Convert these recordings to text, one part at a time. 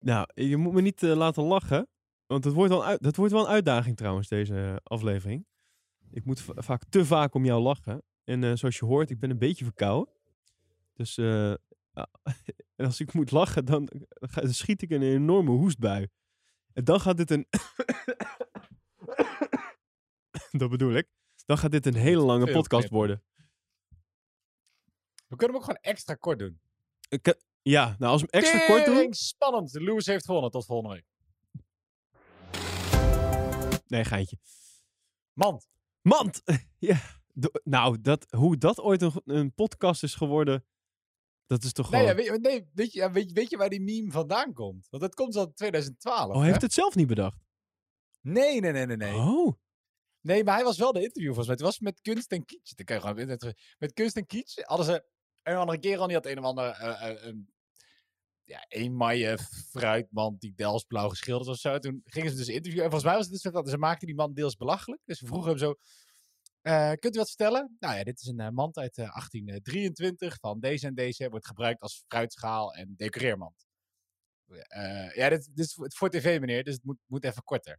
Nou, je moet me niet eh, laten lachen. Want het wordt, wel uit- dat wordt wel een uitdaging trouwens, deze aflevering. Ik moet va- vaak te vaak om jou lachen. En eh, zoals je hoort, ik ben een beetje verkouden. Dus eh, ja, en als ik moet lachen, dan, dan ga- dan schiet ik een enorme hoestbui. En dan gaat dit een... dat bedoel ik. Dan gaat dit een hele lange podcast worden. We kunnen hem ook gewoon extra kort doen. Ik, ja, nou als we hem extra kort doen... Spannend. Lewis heeft gewonnen. Tot volgende week. Nee, geintje. Mand. Mand! ja. do- nou, dat, hoe dat ooit een, een podcast is geworden, dat is toch Nee, gewoon... ja, weet, nee weet, je, weet, je- weet je waar die meme vandaan komt? Want dat komt al in 2012. oh, hè? heeft het zelf niet bedacht? Nee, nee, nee, nee. Nee. Oh. nee, maar hij was wel de interview volgens mij. Het was met Kunst en Kietje. Dan kan je gewoon op internet terug- Met Kunst en Kietje hadden ze een andere keer al. Die had een of andere... eh, eh, ja, een fruitman die Delsblauw geschilderd was zo. Toen gingen ze dus interviewen. En volgens mij was het dus dat ze maakten die man deels belachelijk. Dus ze vroegen hem zo... eh, kunt u wat vertellen? Nou ja, dit is een mand uit eh, 1823 van deze en deze. Wordt gebruikt als fruitschaal en decoreermand. Ja, dit, is voor- tv, meneer, dus het moet, moet even korter.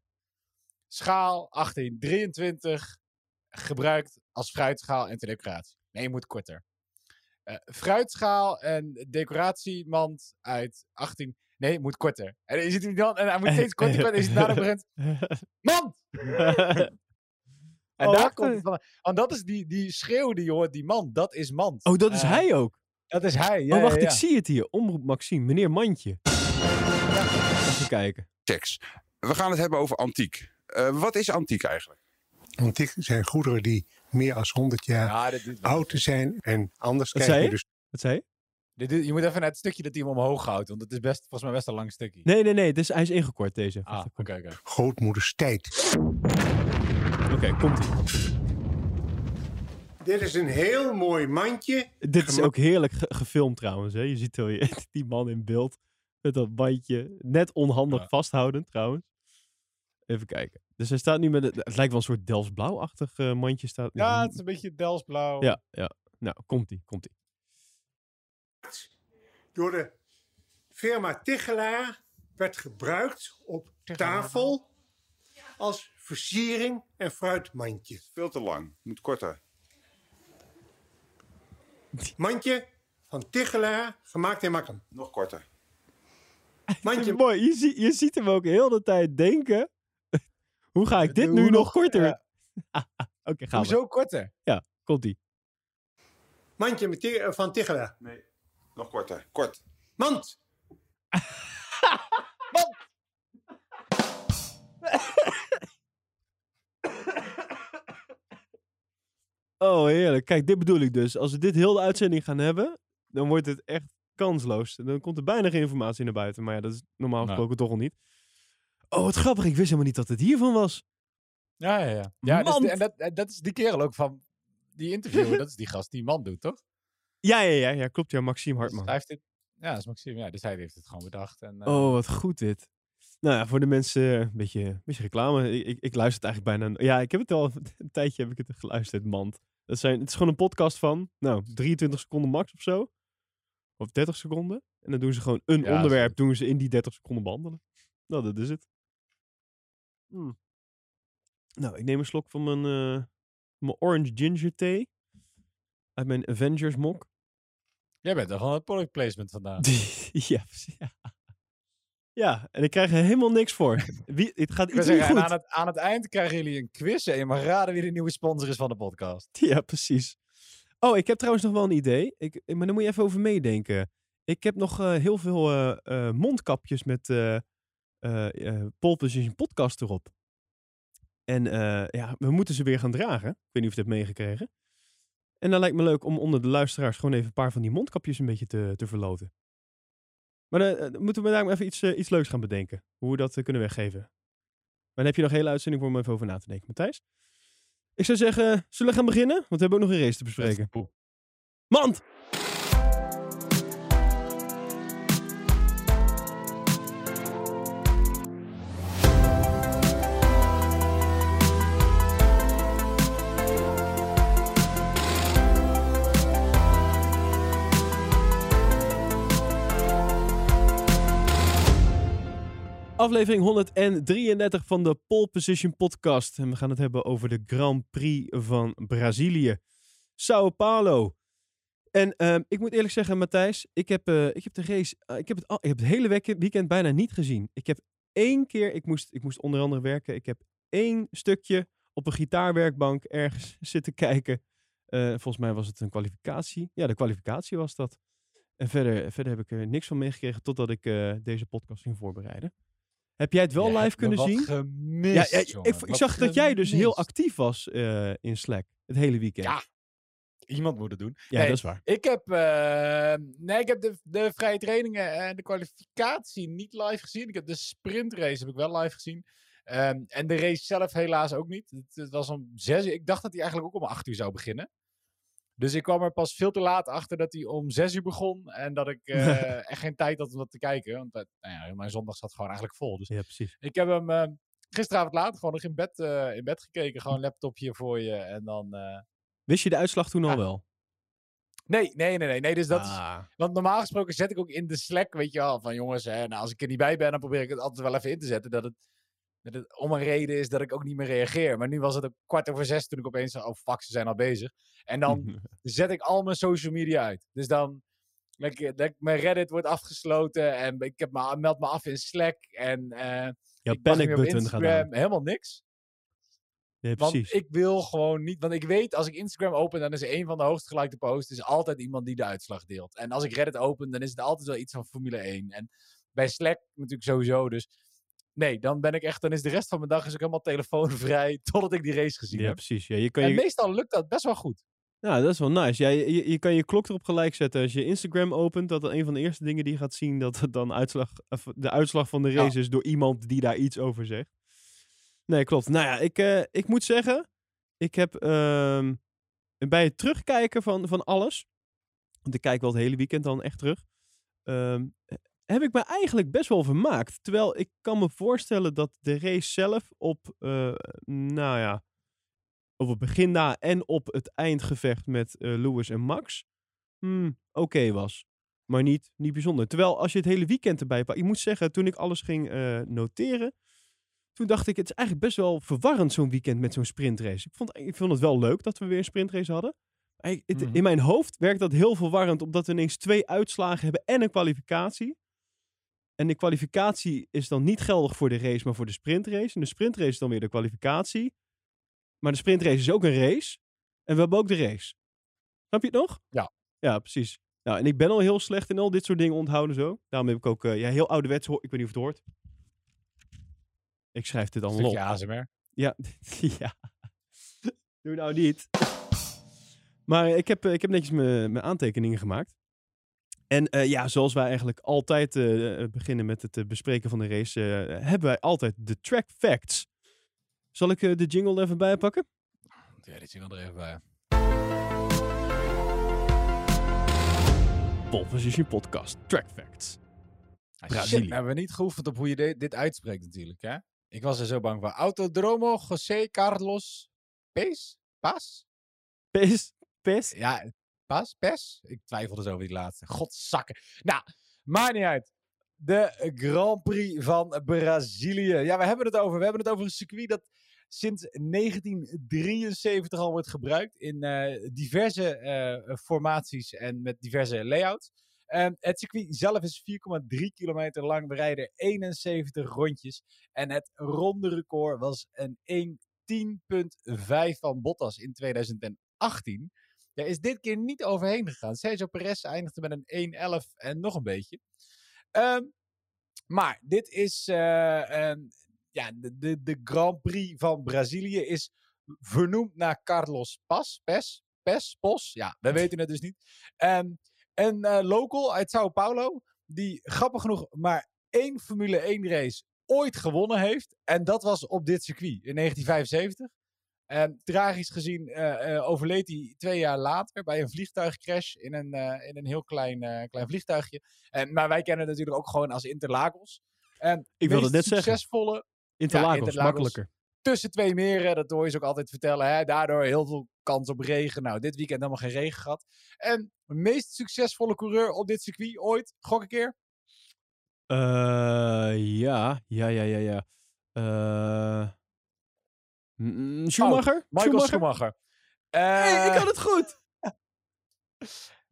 Schaal 1823, gebruikt als fruitschaal en ter decoratie. Nee, moet korter. Eh, fruitschaal en decoratiemand uit 18... Nee, moet korter. En, ziet hem dan, en hij moet steeds korter. En je ziet daarna begint... Mand! En Oh, daar komt het van. Want dat is die, die schreeuw die je hoort, die man. Dat is mand. oh, dat is hij ook. Dat is hij, ja, oh, wacht, ja, ja. ik zie het hier. Omroep Maxime, meneer Mandje. Even kijken. Checks. We gaan het hebben over antiek. Eh, wat is antiek eigenlijk? Antiek zijn goederen die meer dan 100 jaar Ja, oud veel. zijn. En anders Wat krijg zei je je? dus Wat zei je? Je moet even naar het stukje dat hij hem omhoog houdt. Want het is best, volgens mij best een lang stukje. Nee, nee, nee. Dus hij is ingekort, deze. Ah, oké, oké. grootmoeders tijd. Oké, komt-ie. Dit is een heel mooi mandje. Dit is ook heerlijk ge- gefilmd trouwens. Hè? Je ziet wel je- die man in beeld met dat bandje. Net onhandig Ja. vasthouden trouwens. Even kijken. Dus hij staat nu met... Het, het lijkt wel een soort Delfts-blauwachtig eh, mandje. Staat, Ja, het is een beetje Delsblauw. ja, ja. Nou, komt-ie, komt-ie. Door de firma Tichelaar werd gebruikt op tafel als versiering en fruitmandje. Veel te lang. Moet korter. Mandje van Tichelaar, gemaakt in Makkum. Nog korter. Mandje Mooi, je, zie- je ziet hem ook heel de tijd denken. Hoe ga ik dit nu nog nog- korter? ja. Oké, gaan we. Hoezo korter? Komt-ie. mandje eh, van Tichelaar. Nee. Nog korter. Kort. Mand! Oh, heerlijk. Kijk, dit bedoel ik dus. Als we dit heel de uitzending gaan hebben, dan wordt het echt kansloos. Dan komt er bijna geen informatie naar buiten. Maar ja, dat is normaal Nou. gesproken toch al niet. Oh, wat grappig. Ik wist helemaal niet dat het hiervan was. Ja, ja, ja. ja dus de- en dat, en dat is die kerel ook van die interview. dat is die gast die man doet, toch? Ja, ja, ja. ja klopt. Ja, Maxime Dus Hartman. hij heeft dit, ja, dat is Maxime. Ja, dus hij heeft het gewoon bedacht. En, eh, Oh, wat goed dit. Nou ja, voor de mensen eh, een beetje, een beetje reclame. Ik, ik, ik luister het eigenlijk bijna... Ja, ik heb het al een tijdje heb ik het geluisterd, mand. Dat zijn, het is gewoon een podcast van, nou, 23 seconden max of zo. Of 30 seconden. En dan doen ze gewoon een Ja, onderwerp doen ze in die 30 seconden behandelen. Nou, dat is het. Hmm. Nou, ik neem een slok van mijn, eh, mijn orange ginger thee. Uit mijn Avengers mok. Jij bent toch gewoon het product placement vandaan. ja, precies, ja. Ja, en ik krijg er helemaal niks voor. Wie, het gaat iets zeggen, en goed. aan het, aan het eind krijgen jullie een quiz en je mag raden wie de nieuwe sponsor is van de podcast. Ja, precies. Oh, ik heb trouwens nog wel een idee. Ik, maar daar moet je even over meedenken. Ik heb nog eh, heel veel eh, mondkapjes met Pole Position podcast erop. En eh, ja, we moeten ze weer gaan dragen. Ik weet niet of je het hebt meegekregen. En dan lijkt me leuk om onder de luisteraars gewoon even een paar van die mondkapjes een beetje te, te verloten. Maar dan eh, moeten we daar maar even iets, eh, iets leuks gaan bedenken. Hoe we dat eh, kunnen weggeven. Maar dan heb je nog een hele uitzending voor om even over na te denken. Matthijs? Ik zou zeggen, zullen we gaan beginnen? Want we hebben ook nog een race te bespreken. Mand! Aflevering 133 van de Pole Position Podcast. En we gaan het hebben over de Grand Prix van Brazilië. Sao Paulo. En ehm, ik moet eerlijk zeggen, Matthijs, ik heb, eh, ik heb de race, eh, ik heb het, ik heb het hele week- weekend bijna niet gezien. Ik heb één keer, ik moest, ik moest onder andere werken, ik heb één stukje op een gitaarwerkbank ergens zitten kijken. Eh, volgens mij was het een kwalificatie. Ja, de kwalificatie was dat. En verder, verder heb ik er niks van meegekregen totdat ik deze podcast ging voorbereiden. Heb jij het wel live kunnen wat zien? Gemist, ja, ja, ik, zag dat jij dus heel actief was eh, in Slack het hele weekend. Ja, Iemand moet het doen. Ja, dat is waar. Ik heb, eh, nee, ik heb de, de vrije trainingen en de kwalificatie niet live gezien. Ik heb de sprintrace heb ik wel live gezien. Ehm, en de race zelf helaas ook niet. Het, het was om zes uur. Ik dacht dat hij eigenlijk ook om acht uur zou beginnen. Dus ik kwam er pas veel te laat achter dat hij om zes uur begon. En dat ik eh, echt geen tijd had om dat te kijken. Want eh, nou ja, mijn zondag zat gewoon eigenlijk vol. Dus Ja, precies. ik heb hem eh, gisteravond laat gewoon nog in bed, in bed gekeken. Gewoon laptopje voor je. En dan... Wist je de uitslag toen al wel? Nee, nee, nee, nee. nee dus dat is, Ah, want normaal gesproken zet ik ook in de Slack, weet je wel, van jongens, hè, nou, als ik er niet bij ben, dan probeer ik het altijd wel even in te zetten. Dat het, dat het om een reden is dat ik ook niet meer reageer. Maar nu was het kwart over zes toen ik opeens, oh fuck, ze zijn al bezig. En dan zet ik al mijn social media uit. Dus dan, like, like, mijn Reddit wordt afgesloten en ik heb me, meld me af in Slack. En eh Jouw ik panic button helemaal niks. Ja, Want precies. ik wil gewoon niet. Want ik weet, als ik Instagram open, dan is een van de hoogst gelikte posts. is altijd iemand die de uitslag deelt. En als ik Reddit open, dan is het altijd wel iets van Formule 1. En bij Slack natuurlijk sowieso. Dus nee, dan ben ik echt. Dan is de rest van mijn dag is ook helemaal telefoonvrij. Totdat ik die race gezien Ja, heb. precies. Ja, je kan En je, meestal lukt dat best wel goed. ja, dat is wel nice. Ja, je, je, je kan je klok erop gelijk zetten. Als je Instagram opent, dat een van de eerste dingen die je gaat zien, dat het dan uitslag, de uitslag van de Ja. race is door iemand die daar iets over zegt. Nee, klopt. Nou ja, ik, eh, ik moet zeggen, ik heb ehm, bij het terugkijken van, van alles, want ik kijk wel het hele weekend dan echt terug, ehm, heb ik me eigenlijk best wel vermaakt. Terwijl ik kan me voorstellen dat de race zelf op, eh, nou ja, op het begin na en op het eindgevecht met eh, Lewis en Max, hmm, oké was. Maar niet, niet bijzonder. Terwijl als je het hele weekend erbij pakt, ik moet zeggen, toen ik alles ging eh, noteren, toen dacht ik, het is eigenlijk best wel verwarrend zo'n weekend met zo'n sprintrace. Ik vond, ik vond het wel leuk dat we weer een sprintrace hadden. Maar ik- het- Mhm. In mijn hoofd werkt dat heel verwarrend, omdat we ineens twee uitslagen hebben en een kwalificatie. En de kwalificatie is dan niet geldig voor de race, maar voor de sprintrace. En de sprintrace is dan weer de kwalificatie. Maar de sprintrace is ook een race. En we hebben ook de race. Snap je het nog? Ja. Ja, precies. Nou, en ik ben al heel slecht in al dit soort dingen onthouden zo. Daarom heb ik ook eh, ja, heel ouderwets, ik weet niet of het hoort. Ik schrijf dit allemaal op. ASMR. Ja, ja. Doe nou niet. Maar ik heb, eh, ik heb netjes mijn mijn aantekeningen gemaakt. En eh, ja, zoals wij eigenlijk altijd eh, eh, beginnen met het bespreken van de race, hebben wij altijd de track facts. Zal ik eh, de jingle er even bij pakken? Ja, dit zie ik er even bij. Pole Position Podcast, track facts. Ah, Brazilië. shit, we hebben niet geoefend op hoe je de- dit uitspreekt natuurlijk, hè? Ik was er zo bang voor. Autodromo José Carlos Pes? Pas? Pes, pes. Ja, Pas? Pes? Ik twijfelde zo over die laatste. Godzakken. Nou, maakt niet uit. De Grand Prix van Brazilië. Ja, we hebben het over. We hebben het over een circuit dat sinds 1973 al wordt gebruikt in eh, diverse eh, formaties en met diverse layouts. Ehm, het circuit zelf is 4,3 kilometer lang. We rijden 71 rondjes. En het ronde record was een 1.10.5 van Bottas in 2018. Daar is dit keer niet overheen gegaan. Sergio Perez eindigde met een 1.11 en nog een beetje. Ehm, maar dit is ehm, ja, de, de, de Grand Prix van Brazilië is vernoemd naar Carlos Paz. Pes, Pes, Pos. Ja, we weten het dus niet. Ehm, een eh, local uit Sao Paulo, die grappig genoeg maar één Formule 1 race ooit gewonnen heeft. En dat was op dit circuit in 1975. En tragisch gezien eh, eh, overleed hij twee jaar later bij een vliegtuigcrash in een, eh, in een heel klein, klein vliegtuigje. En, maar wij kennen het natuurlijk ook gewoon als Interlagos. En Ik wilde net zeggen. succesvolle Interlagos, Interlagos. makkelijker. tussen twee meren, dat hoor je ze ook altijd vertellen. Hè? Daardoor heel veel kans op regen. Nou, dit weekend helemaal geen regen gehad. En de meest succesvolle coureur op dit circuit ooit, gok een keer. Eh, ja, ja, ja, ja, ja. Eh, mm, Schumacher? Michael Schumacher. Hey, ik Eh, had het goed!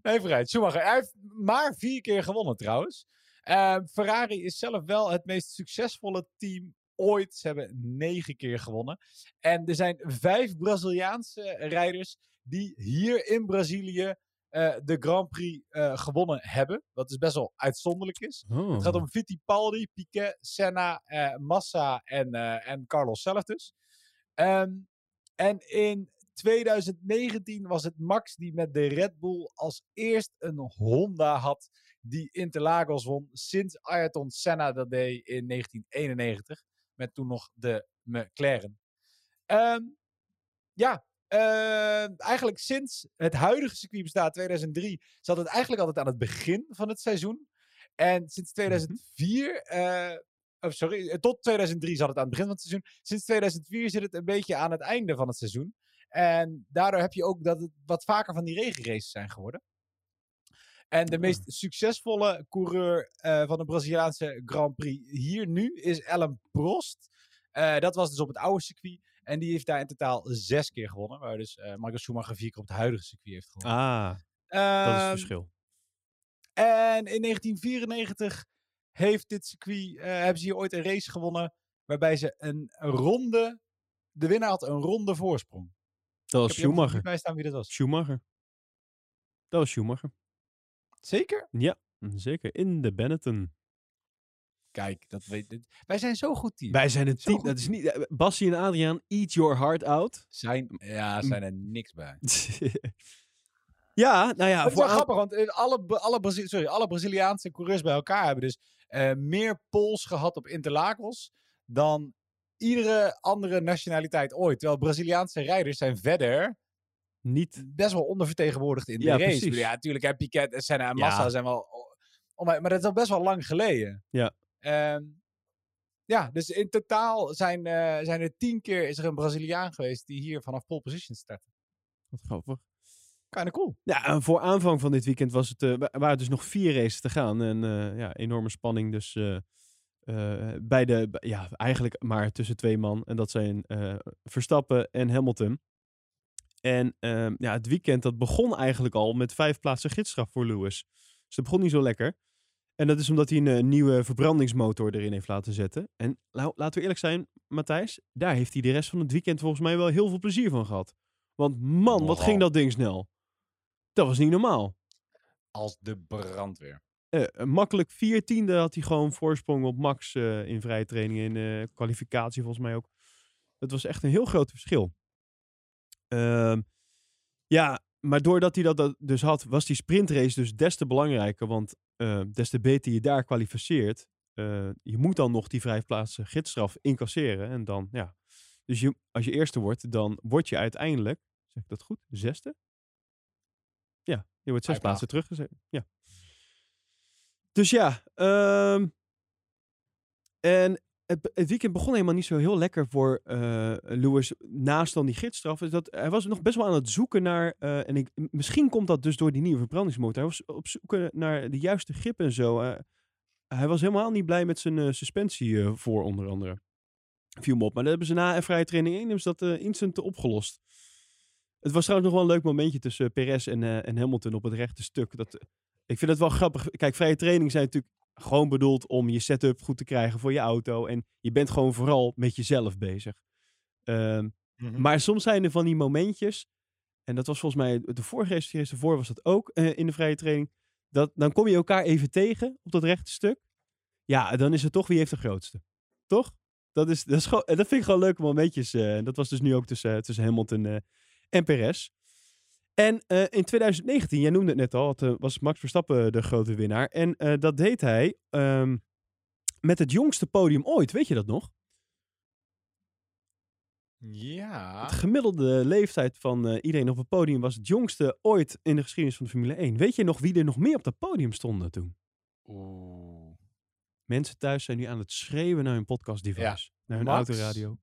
Nee, vooruit. Schumacher. Hij heeft maar vier keer gewonnen trouwens. Eh, Ferrari is zelf wel het meest succesvolle team ooit. Ze hebben negen keer gewonnen. En er zijn vijf Braziliaanse rijders die hier in Brazilië eh, de Grand Prix eh, gewonnen hebben. Wat dus best wel uitzonderlijk is. Oh. Het gaat om Fittipaldi, Piquet, Senna, Massa en, en Carlos zelf dus. Ehm, en in 2019 was het Max die met de Red Bull als eerst een Honda had die Interlagos won sinds Ayrton Senna dat deed in 1991 met toen nog de McLaren. Ehm, ja, eh, eigenlijk sinds het huidige circuit bestaat, 2003, zat het eigenlijk altijd aan het begin van het seizoen. En sinds 2004, eh, oh, sorry, eh, tot 2003 zat het aan het begin van het seizoen. Sinds 2004 zit het een beetje aan het einde van het seizoen. En daardoor heb je ook dat het wat vaker van die regenraces zijn geworden. En de meest succesvolle coureur eh, van de Braziliaanse Grand Prix hier nu is Ellen Prost. Eh, dat was dus op het oude circuit. En die heeft daar in totaal zes keer gewonnen. Waar dus eh, Michael Schumacher vier keer op het huidige circuit heeft gewonnen. Ah, dat is het Ehm, verschil. en in 1994 heeft dit circuit, eh, hebben ze hier ooit een race gewonnen. Waarbij ze een ronde, de winnaar had een ronde voorsprong. Dat was Schumacher. bij staan wie dat was. Schumacher. Dat was Schumacher. Zeker? Ja, zeker. In de Benetton. Kijk, dat weet, wij zijn zo goed team. Wij zijn het Zo team. Dat is niet... eh, Bassie en Adriaan, eat your heart out. Zijn, ja, zijn er niks bij. ja, nou ja. Het is voor wel grappig, want eh, alle, alle, Brazi- sorry, alle Braziliaanse coureurs bij elkaar hebben dus eh, meer pols gehad op Interlagos dan iedere andere nationaliteit ooit. Terwijl Braziliaanse rijders zijn verder Niet... best wel ondervertegenwoordigd in de Ja, race. Precies. Ja, natuurlijk, hè, Piquet en Senna en Ja. Massa zijn wel... Oh, maar, maar dat is al best wel lang geleden. Ja. Ehm, ja, dus in totaal zijn, eh, zijn er tien keer is er een Braziliaan geweest die hier vanaf pole position startte. Wat grappig. Kinda cool. Ja, en voor aanvang van dit weekend was het, eh, wa- waren dus nog vier races te gaan. En eh, ja, enorme spanning dus eh, eh, bij de, ja, eigenlijk maar tussen twee man. En dat zijn eh, Verstappen en Hamilton. En ehm, ja, het weekend dat begon eigenlijk al met vijf plaatsen gidsstraf voor Lewis. Dus dat begon niet zo lekker. En dat is omdat hij een, nieuwe verbrandingsmotor erin heeft laten zetten. En nou, laten we eerlijk zijn, Matthijs, daar heeft hij de rest van het weekend volgens mij wel heel veel plezier van gehad. Want man, wat ging dat ding snel. Dat was niet normaal. Als de brandweer. Eh, eh, makkelijk vier tiende had hij gewoon voorsprong op Max eh, in vrije trainingen. In kwalificatie volgens mij ook. Het was echt een heel groot verschil. Ehm, ja, maar doordat hij dat, dus had, was die sprintrace dus des te belangrijker. Want des te beter je daar kwalificeert, je moet dan nog die vijfplaatsen gidsstraf incasseren. En dan, ja. Dus je, als je eerste wordt, dan word je uiteindelijk, zeg ik dat goed, zesde? Ja, je wordt zes plaatsen teruggezet. Ja. Dus ja, ehm, en het, het weekend begon helemaal niet zo heel lekker voor eh Lewis naast dan die gidsstraf. Is dat, hij was nog best wel aan het zoeken naar, eh, en ik, misschien komt dat dus door die nieuwe verbrandingsmotor. Hij was op zoek naar de juiste grip en zo. Eh, hij was helemaal niet blij met zijn eh, suspensie eh, voor onder andere. Viel me op. Maar dat hebben ze na een vrije training 1 hebben ze dat eh, instant opgelost. Het was trouwens nog wel een leuk momentje tussen eh, Perez en, eh, en Hamilton op het rechte stuk. Dat, eh, ik vind het wel grappig. Kijk, vrije trainingen zijn natuurlijk gewoon bedoeld om je setup goed te krijgen voor je auto. En je bent gewoon vooral met jezelf bezig. Ehm, maar soms zijn er van die momentjes. En dat was volgens mij de vorige race, de ervoor was dat ook in de vrije training. Dat, dan kom je elkaar even tegen op dat rechte stuk. Ja, dan is het toch wie heeft de grootste. Toch? Dat, is, dat, is gewoon, en dat vind ik gewoon leuke momentjes. en dat was dus nu ook tussen, tussen Hamilton eh, en Perez. En eh, in 2019, jij noemde het net al, eh, was Max Verstappen de grote winnaar. En eh, dat deed hij ehm, met het jongste podium ooit. Weet je dat nog? Ja. Het gemiddelde leeftijd van eh, iedereen op het podium was het jongste ooit in de geschiedenis van de Formule 1. Weet je nog wie er nog meer op dat podium stonden toen? Oeh. Mensen thuis zijn nu aan het schreeuwen naar hun podcast device. Naar hun Max? autoradio.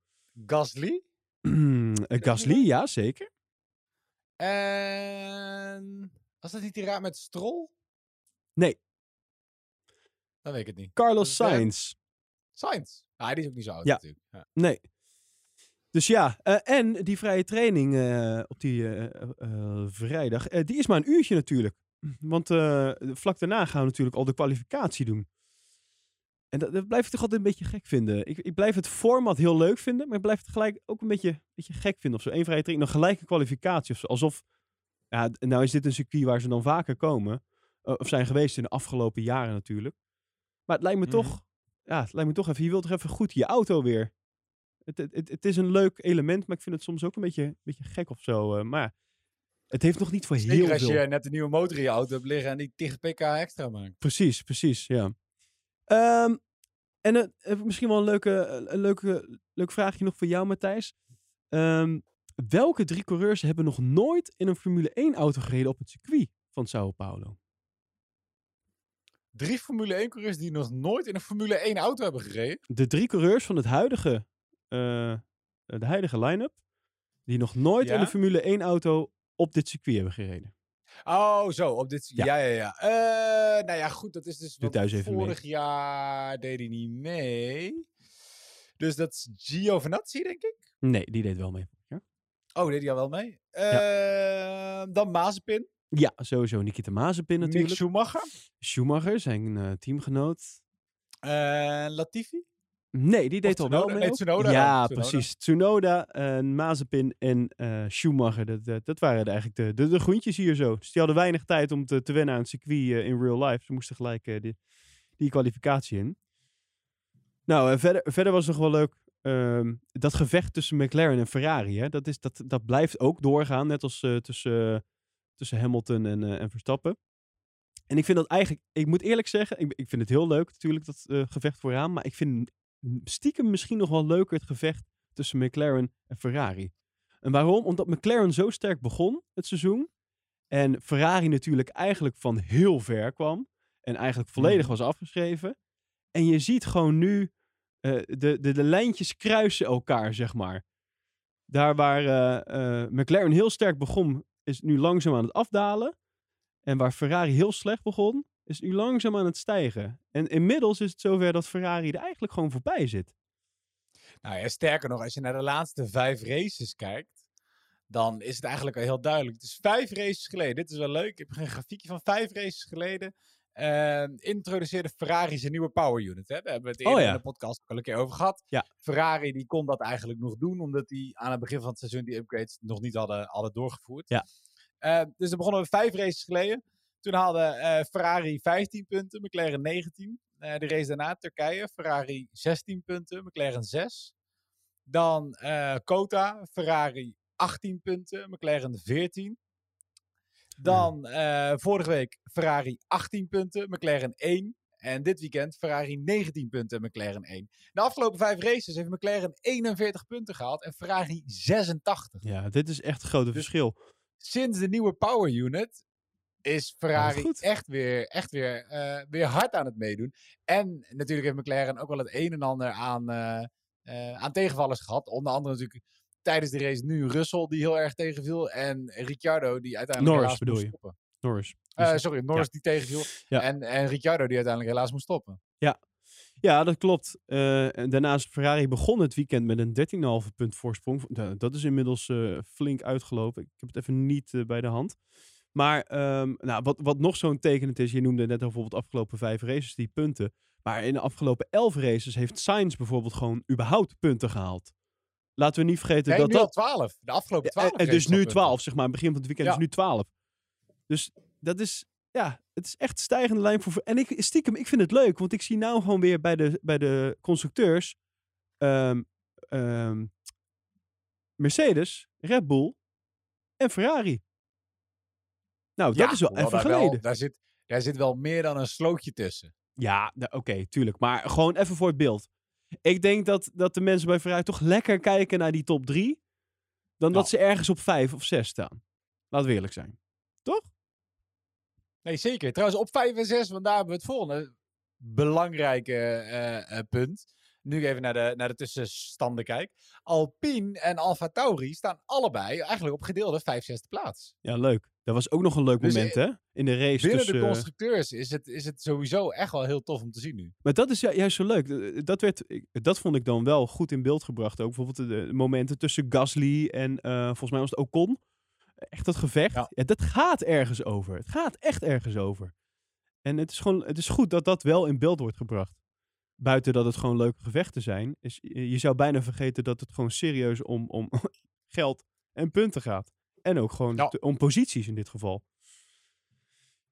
Gasly. Eh, Gasly, ja zeker. En was dat niet die raad met Strol? Nee. Dan weet ik het niet. Carlos Sainz. Sainz. Ah, die is ook niet zo oud Ja. natuurlijk. Ja. Nee. Dus ja, eh, en die vrije training eh, op die eh, vrijdag, die is maar een uurtje natuurlijk. Want vlak daarna gaan we natuurlijk al de kwalificatie doen. En dat, dat blijf ik toch altijd een beetje gek vinden. Ik, ik blijf het format heel leuk vinden, maar ik blijf het gelijk ook een beetje, beetje gek vinden. Of zo, één vrije training, dan gelijk een kwalificatie. Of zo. Alsof, ja, nou is dit een circuit waar ze dan vaker komen. eh, of zijn geweest in de afgelopen jaren natuurlijk. Maar het lijkt me Mhm. toch, ja, het lijkt me toch even, je wilt toch even goed je auto weer het, het, het, is een leuk element, maar ik vind het soms ook een beetje, een beetje gek of zo. eh, maar het heeft nog niet voor heel Zeker als veel. je net een nieuwe motor in je auto hebt liggen en die 10 pk extra maakt. Precies, precies, ja. Ehm, en eh, eh, misschien wel een leuke, een leuke, leuk vraagje nog voor jou, Matthijs. Ehm, welke drie coureurs hebben nog nooit in een Formule 1-auto gereden op het circuit van Sao Paulo? Drie Formule 1 coureurs die nog nooit in een Formule 1 auto hebben gereden. De drie coureurs van het huidige, eh, de huidige line-up, die nog nooit in een Formule 1-auto op dit circuit hebben gereden. Oh, zo, op dit... Ja. Ja, ja, ja. Eh, nou ja, goed, dat is dus... Doe want thuis even mee. vorig jaar deed hij niet mee. Dus dat is Giovinazzi, denk ik. Nee, die deed wel mee. Ja, Oh, deed hij al wel mee. Eh, Dan Mazepin. ja sowieso Nikita Mazepin Mick natuurlijk. Schumacher. Schumacher, zijn eh, teamgenoot. Eh, Latifi. Nee, die deed al wel mee. Tsunoda ja, Tsunoda. precies. Tsunoda, eh, Mazepin en eh, Schumacher. Dat, dat, dat waren eigenlijk de, de, de groentjes hier zo. Dus die hadden weinig tijd om te, te wennen aan het circuit eh, in real life. Ze moesten gelijk die, die kwalificatie in. Nou, verder, verder was nog wel leuk. ehm, dat gevecht tussen McLaren en Ferrari. Hè, dat, is, dat, dat blijft ook doorgaan. Net als tussen, tussen Hamilton en, en Verstappen. En ik vind dat eigenlijk, ik moet eerlijk zeggen, ik, ik vind het heel leuk natuurlijk, dat eh, gevecht vooraan. Maar ik vind stiekem misschien nog wel leuker het gevecht tussen McLaren en Ferrari. En waarom? Omdat McLaren zo sterk begon het seizoen. En Ferrari natuurlijk eigenlijk van heel ver kwam. En eigenlijk volledig was afgeschreven. En je ziet gewoon nu eh, de, de, de lijntjes kruisen elkaar, zeg maar. Daar waar eh, eh, McLaren heel sterk begon, is nu langzaam aan het afdalen. En waar Ferrari heel slecht begon, is nu langzaam aan het stijgen. En inmiddels is het zover dat Ferrari er eigenlijk gewoon voorbij zit. Nou ja, sterker nog, als je naar de laatste vijf races kijkt, dan is het eigenlijk al heel duidelijk. Het is vijf races geleden. Dit is wel leuk. Ik heb een grafiekje van vijf races geleden. eh, introduceerde Ferrari zijn nieuwe power unit. Hè? Daar hebben we het Oh eerder ja. in de podcast ook al een keer over gehad. Ja. Ferrari die kon dat eigenlijk nog doen, omdat die aan het begin van het seizoen die upgrades nog niet hadden, hadden doorgevoerd. Ja. Eh, dus dan begonnen we vijf races geleden. Toen haalde eh, Ferrari 15 punten, McLaren 19. Eh, de race daarna, Turkije, Ferrari 16 punten, McLaren 6. Dan eh Kota, Ferrari 18 punten, McLaren 14. Dan eh, vorige week Ferrari 18 punten, McLaren 1. En dit weekend Ferrari 19 punten, McLaren 1. De afgelopen vijf races heeft McLaren 41 punten gehaald en Ferrari 86. Ja, dit is echt het grote Dus- verschil. Sinds de nieuwe power unit is Ferrari echt weer, echt weer, eh, weer hard aan het meedoen. En natuurlijk heeft McLaren ook wel het een en ander aan, eh, eh, aan tegenvallers gehad. Onder andere natuurlijk tijdens de race nu Russell die heel erg tegenviel. En Ricciardo die uiteindelijk Norris helaas bedoel je? stoppen. Norris. Sorry, Norris die tegenviel. Ja. En, en Ricciardo die uiteindelijk helaas moest stoppen. Ja, dat klopt. Eh, en daarnaast Ferrari begon het weekend met een 13,5 punt voorsprong. Da- Dat is inmiddels flink uitgelopen. Ik heb het even niet bij de hand. Maar ehm, nou, wat, wat nog zo'n tekenend is, je noemde net bijvoorbeeld de afgelopen vijf races die punten. Maar in de afgelopen elf races heeft Sainz bijvoorbeeld gewoon überhaupt punten gehaald. Laten we niet vergeten Nee, dat nu dat... al 12. De afgelopen 12 En, en dus races al nu. 12, zeg maar. Begin van het weekend Ja. is nu 12. Dus dat is, ja, het is echt stijgende lijn voor. En ik, stiekem, ik vind het leuk, want ik zie nou gewoon weer bij de, bij de constructeurs ehm, ehm, Mercedes, Red Bull en Ferrari. Nou, dat Ja, is wel even wel- geleden. daar, zit, daar zit wel meer dan een slootje tussen. Ja, oké, tuurlijk. Maar gewoon even voor het beeld. Ik denk dat, dat de mensen bij Ferrari toch lekker kijken naar die top 3. Dan dat Ja. ze ergens op 5 of 6 staan. Laten we eerlijk zijn. Toch? Nee, zeker. Trouwens, op 5 en 6, want daar hebben we het volgende belangrijke eh, eh, punt. Nu even naar de, naar de tussenstanden kijk. Alpine en Alfa Tauri staan allebei eigenlijk op gedeelde 5 6 plaats. Ja, leuk. Dat was ook nog een leuk Dus moment, hè? In de race Binnen tussen... de constructeurs is het, is het sowieso echt wel heel tof om te zien nu. Maar dat is ju- juist zo leuk. Eh, Dat, werd, dat vond ik dan wel goed in beeld gebracht. Ook bijvoorbeeld de, de momenten tussen Gasly en eh, volgens mij was het Ocon. Echt dat gevecht. Ja. Ja, dat gaat ergens over. Het gaat echt ergens over. En het is gewoon het is goed dat dat wel in beeld wordt gebracht. Buiten dat het gewoon leuke gevechten zijn. Is, je je zou bijna vergeten dat het gewoon serieus om, om geld en punten gaat. En ook gewoon Ja. te- om posities in dit geval.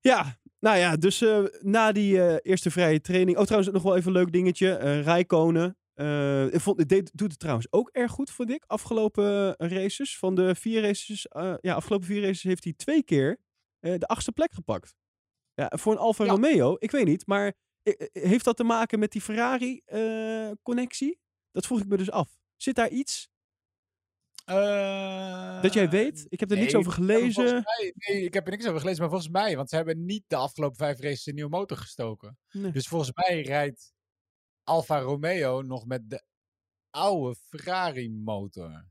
Ja, nou ja, dus eh, na die eh, eerste vrije training. Oh, trouwens, nog wel even een leuk dingetje. eh Rijkonen. ik vond, deed, doet het trouwens ook erg goed, vond ik. Afgelopen races. Van de vier races. ja, afgelopen vier races heeft hij twee keer de achtste plek gepakt. Ja, voor een Alfa Ja. Romeo, ik weet niet. Maar heeft dat te maken met die Ferrari-connectie? dat vroeg ik me dus af. Zit daar iets dat jij weet? Ik heb er niks nee, over maar volgens gelezen. mij- nee, ik heb er niks over gelezen, maar volgens mij, want ze hebben niet de afgelopen vijf races een nieuwe motor gestoken. Nee. Dus volgens mij rijdt Alfa Romeo nog met de oude Ferrari motor.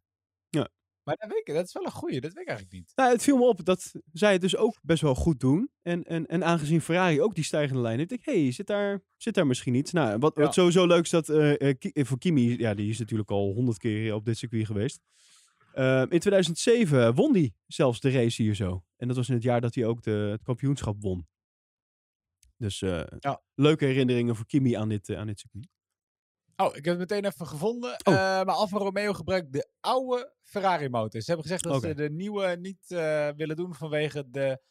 Ja. Maar dat, weet ik, dat is wel een goeie, dat weet ik eigenlijk niet. Nou, het viel me op dat zij het dus ook best wel goed doen. En, en, en aangezien Ferrari ook die stijgende lijn heeft, denk ik, hey, zit daar, zit daar misschien iets? Nou, wat, Ja. wat sowieso leuk is dat eh, eh, eh, voor Kimi, ja, die is natuurlijk al honderd keer op dit circuit geweest. Eh, in 2007 won hij zelfs de race hier zo. En dat was in het jaar dat hij ook de, het kampioenschap won. Dus eh, Ja. leuke herinneringen voor Kimi aan dit, eh, aan dit circuit. Oh, ik heb het meteen even gevonden. Oh. Eh, maar Alfa Romeo gebruikt de oude Ferrari motor. Ze hebben gezegd dat ze de nieuwe niet willen doen vanwege de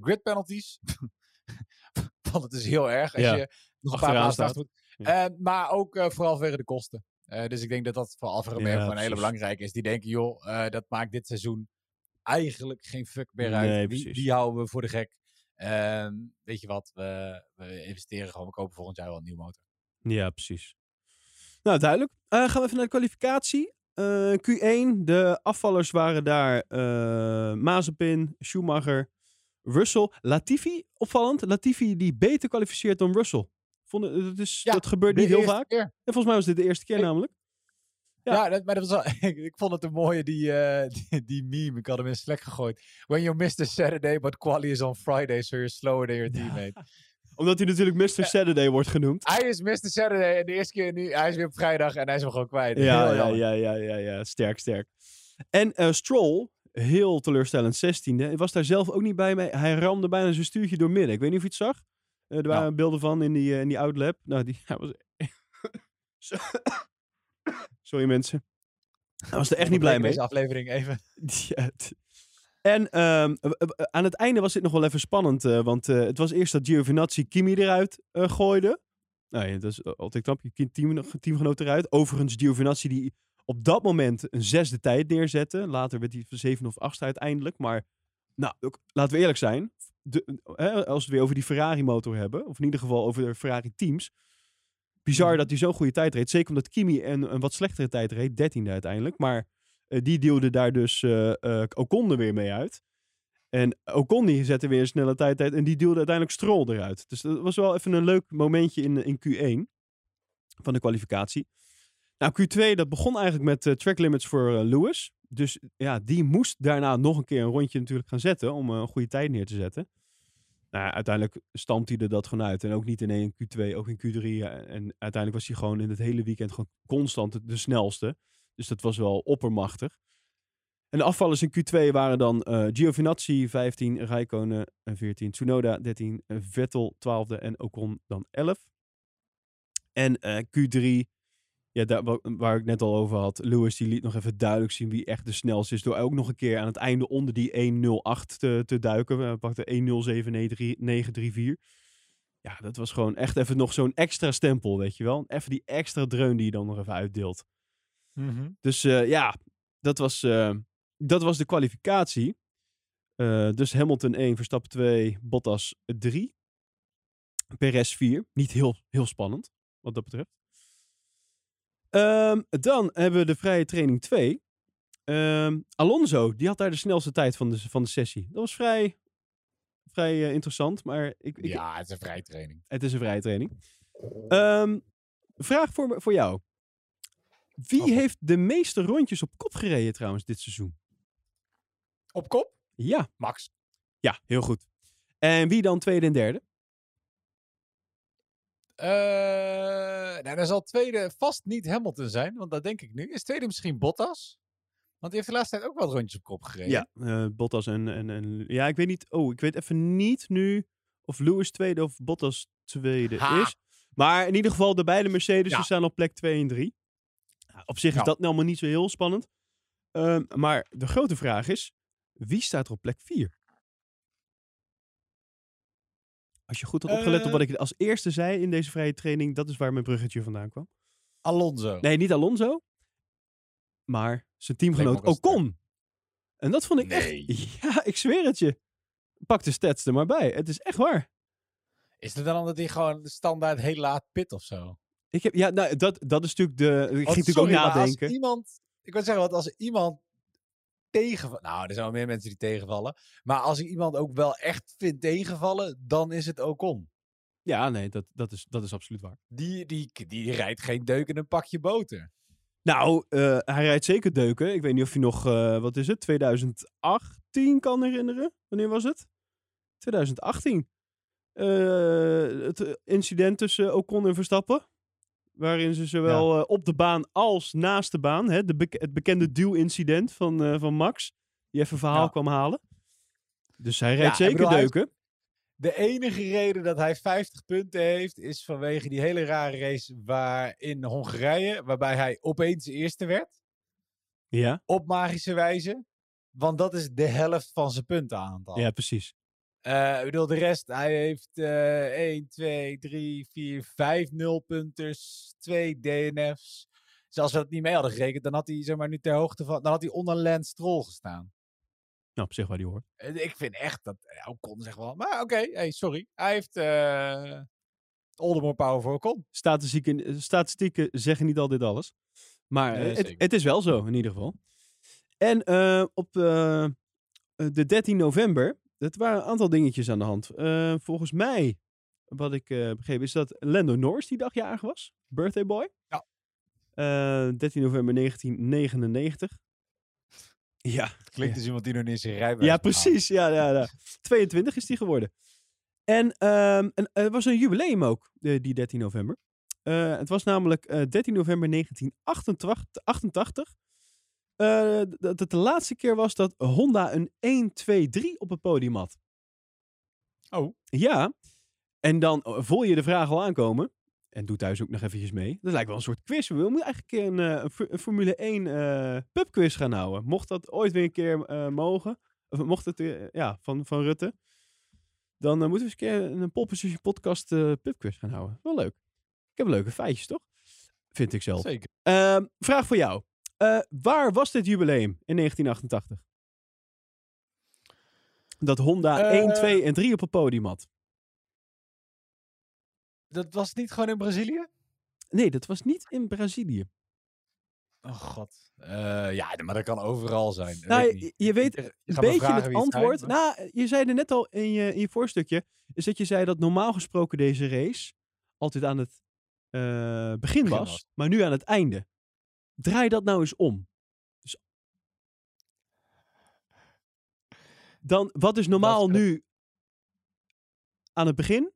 grid penalties. Want het is heel erg als Ja, je nog een achteraan paar maanden moet. Ja. Maar ook vooral vanwege de kosten. Eh, dus ik denk dat dat voor Alfa Romeo Ja, gewoon een hele precies. belangrijke is. Die denken, joh, eh, dat maakt dit seizoen eigenlijk geen fuck meer uit. Nee, die, houden we voor de gek. Ehm, weet je wat, we, we investeren gewoon, we kopen volgend jaar wel een nieuwe motor. Ja, precies. Nou, duidelijk. Eh, gaan we even naar de kwalificatie. Eh, Q1, de afvallers waren daar Mazepin, Schumacher, Russell. Latifi, opvallend. Latifi die beter kwalificeert dan Russell. Vond, het- dat, is, Ja, dat gebeurt niet heel vaak. keer. En volgens mij was dit de eerste keer Ik- namelijk. Ja. Ja, dat, maar dat was wel, ik, ik vond het een mooie, die, eh, die, die meme. Ik had hem in Slack gegooid. When you miss the Saturday, but quali is on Friday, so you're slower than your teammate. Omdat hij natuurlijk Mr. Saturday wordt genoemd. Hij is Mr. Saturday en de eerste keer nu, hij is weer op vrijdag en hij is hem gewoon kwijt. Ja, ja, ja, ja, ja. Sterk, sterk. En eh, Stroll, heel teleurstellend, 16e. Was daar zelf ook niet bij mee. Hij ramde bijna zijn stuurtje door midden. Ik weet niet of je het zag. Eh, er waren beelden van in die, eh, in die outlap. Nou, die hij was... Sorry mensen. Hij was er echt niet blij mee. Deze aflevering even. Ja, En ehm, aan het einde was dit nog wel even spannend. eh, want het was eerst dat Giovinazzi Kimi eruit gooide. Nou ja, dat is altijd knap. Je team, teamgenoot eruit. Overigens Giovinazzi die op dat moment een zesde tijd neerzette. Later werd hij van zeven of achtste uiteindelijk. Maar nou, ook, laten we eerlijk zijn. De, hè, als we het weer over die Ferrari motor hebben. Of in ieder geval over de Ferrari teams. Bizar Mhm. dat hij zo'n goede tijd reed. Zeker omdat Kimi een, een wat slechtere tijd reed. Dertiende uiteindelijk. Maar eh, die deelde daar dus eh, Ocon er weer mee uit. En Ocon die zette weer een snelle tijd uit. En die duwde uiteindelijk Stroll eruit. Dus dat was wel even een leuk momentje in, in Q1 van de kwalificatie. Nou, Q2, dat begon eigenlijk met track limits voor Lewis. Dus ja, die moest daarna nog een keer een rondje natuurlijk gaan zetten om eh, een goede tijd neer te zetten. Nou, ja, uiteindelijk stampt hij er dat gewoon uit. En ook niet in één Q2, ook in Q3. ja. En uiteindelijk was hij gewoon in het hele weekend gewoon constant de, snelste. Dus dat was wel oppermachtig. En de afvallers in Q2 waren dan eh Giovinazzi 15, Räikkönen eh, 14, Tsunoda 13, eh, Vettel 12e en Ocon dan 11. En eh, Q3, ja, daar, wa- waar ik net al over had, Lewis die liet nog even duidelijk zien wie echt de snelste is. Door ook nog een keer aan het einde onder die 1.08 te, te duiken. We pakten 1.07.934. Ja, dat was gewoon echt even nog zo'n extra stempel, weet je wel. Even die extra dreun die je dan nog even uitdeelt. Dus eh, ja, dat was, eh, dat was de kwalificatie. Eh, dus Hamilton 1, Verstappen 2, Bottas 3. Perez 4. Niet heel, heel spannend, wat dat betreft. Ehm, dan hebben we de vrije training 2. Ehm, Alonso, die had daar de snelste tijd van de, van de sessie. Dat was vrij, vrij eh, interessant, maar ik, ik, Ja, het is een vrije training. het is een vrije training. Ehm, vraag voor, voor jou. Wie Oh, heeft de meeste rondjes op kop gereden trouwens dit seizoen? Op kop? Ja, Max. Ja, heel goed. En wie dan tweede en derde? Eh, nou, dan zal tweede vast niet Hamilton zijn, want dat denk ik nu. Is tweede misschien Bottas? Want die heeft de laatste tijd ook wat rondjes op kop gereden. Ja, eh, Bottas en, en, en... Ja, ik weet niet... Oh, ik weet even niet nu of Lewis tweede of Bottas tweede Ha. is. Maar in ieder geval, de beide Mercedes Ja. staan op plek 2 en 3. Op zich is Ja. dat nou allemaal niet zo heel spannend. Ehm, maar de grote vraag is, wie staat er op plek 4? Als je goed had opgelet op Eh. wat ik als eerste zei in deze vrije training, dat is waar mijn bruggetje vandaan kwam. Alonso. Nee, niet Alonso, maar zijn teamgenoot Ocon. En dat vond ik Nee. echt... Ja, ik zweer het je. Pak de stats er maar bij. Het is echt waar. Is het dan omdat hij gewoon standaard heel laat pit of zo? Ik heb, ja, nou, dat, dat is natuurlijk de... Ik ging natuurlijk ook nadenken. Als iemand, ik wil zeggen, want als iemand tegenvallen... Nou, er zijn wel meer mensen die tegenvallen. Maar als ik iemand ook wel echt vind tegenvallen, dan is het Ocon. Ja, nee, dat, dat, is, dat is absoluut waar. Die, die, die rijdt geen deuk in een pakje boter. Nou, eh, hij rijdt zeker deuken. Ik weet niet of je nog, eh, wat is het, 2018 kan herinneren. Wanneer was het? 2018. Eh, het incident tussen Ocon en Verstappen. Waarin ze zowel eh, op de baan als naast de baan, hè, de het bekende duw-incident van, eh, van Max, die even verhaal Ja. kwam halen. Dus hij rijdt zeker bedoel, hij deuken. De enige reden dat hij 50 punten heeft, is vanwege die hele rare race waar in Hongarije, waarbij hij opeens eerste werd. Ja, Op magische wijze. Want dat is de helft van zijn puntenaantal. ja, precies. Eh, ik bedoel, de rest, hij heeft eh 1, 2, 3, 4, 5 nulpunters, 2 DNF's. Dus als we dat niet mee hadden gerekend, dan had hij zeg maar nu ter hoogte van, dan had hij onder Lance Stroll gestaan. Nou, op zich waar die hoort. Eh, Ik vind echt dat, ja, Ocon zegt wel, maar oké, hey, sorry. Hij heeft eh Oldemore power voor Ocon. Statistieken, eh, statistieken zeggen niet altijd alles. Maar Nee, eh, het, is wel zo, in ieder geval. En eh, op eh, eh, de 13 november, dat waren een aantal dingetjes aan de hand. Eh, volgens mij, wat ik eh begreep, is dat Lando Norris die dag jarig was. Birthday boy. Ja. Eh, 13 november 1999. Ja, Klinkt als iemand die nog niet eens zijn rijbewijs ja, precies. Ja, ja, ja. 22 is die geworden. En, en er was een jubileum ook, de- die 13 november. Het was namelijk eh, 13 november 1988. Eh, dat het de laatste keer was dat Honda een 1, 2, 3 op het podium had. Oh. Ja. En dan eh, voel je de vraag al aankomen. En doe thuis ook nog eventjes mee. Dat lijkt wel een soort quiz. We moeten eigenlijk een, keer een, eh, een Formule 1 eh pubquiz gaan houden. Mocht dat ooit weer een keer mogen. Of mocht het, ja, van, van Rutte. Dan moeten we eens een keer een Position podcast pubquiz gaan houden. Wel leuk. Ik heb leuke feitjes, toch? Vind ik zelf. Zeker. Ehm, vraag voor jou. Eh, waar was dit jubileum in 1988? Dat Honda Eh, 1, 2 en 3 op het podium had. Dat was niet gewoon in Brazilië? Nee, dat was niet in Brazilië. Oh god. Eh, ja, maar dat kan overal zijn. Nou, weet je, je weet Ik een beetje het antwoord. Nou, je zei er net al in je, in je voorstukje. Is dat je zei dat normaal gesproken deze race altijd aan het eh, begin Begin was, was. maar nu aan het einde. Draai dat nou eens om. Dus dan, wat is normaal Dat is- nu aan het begin?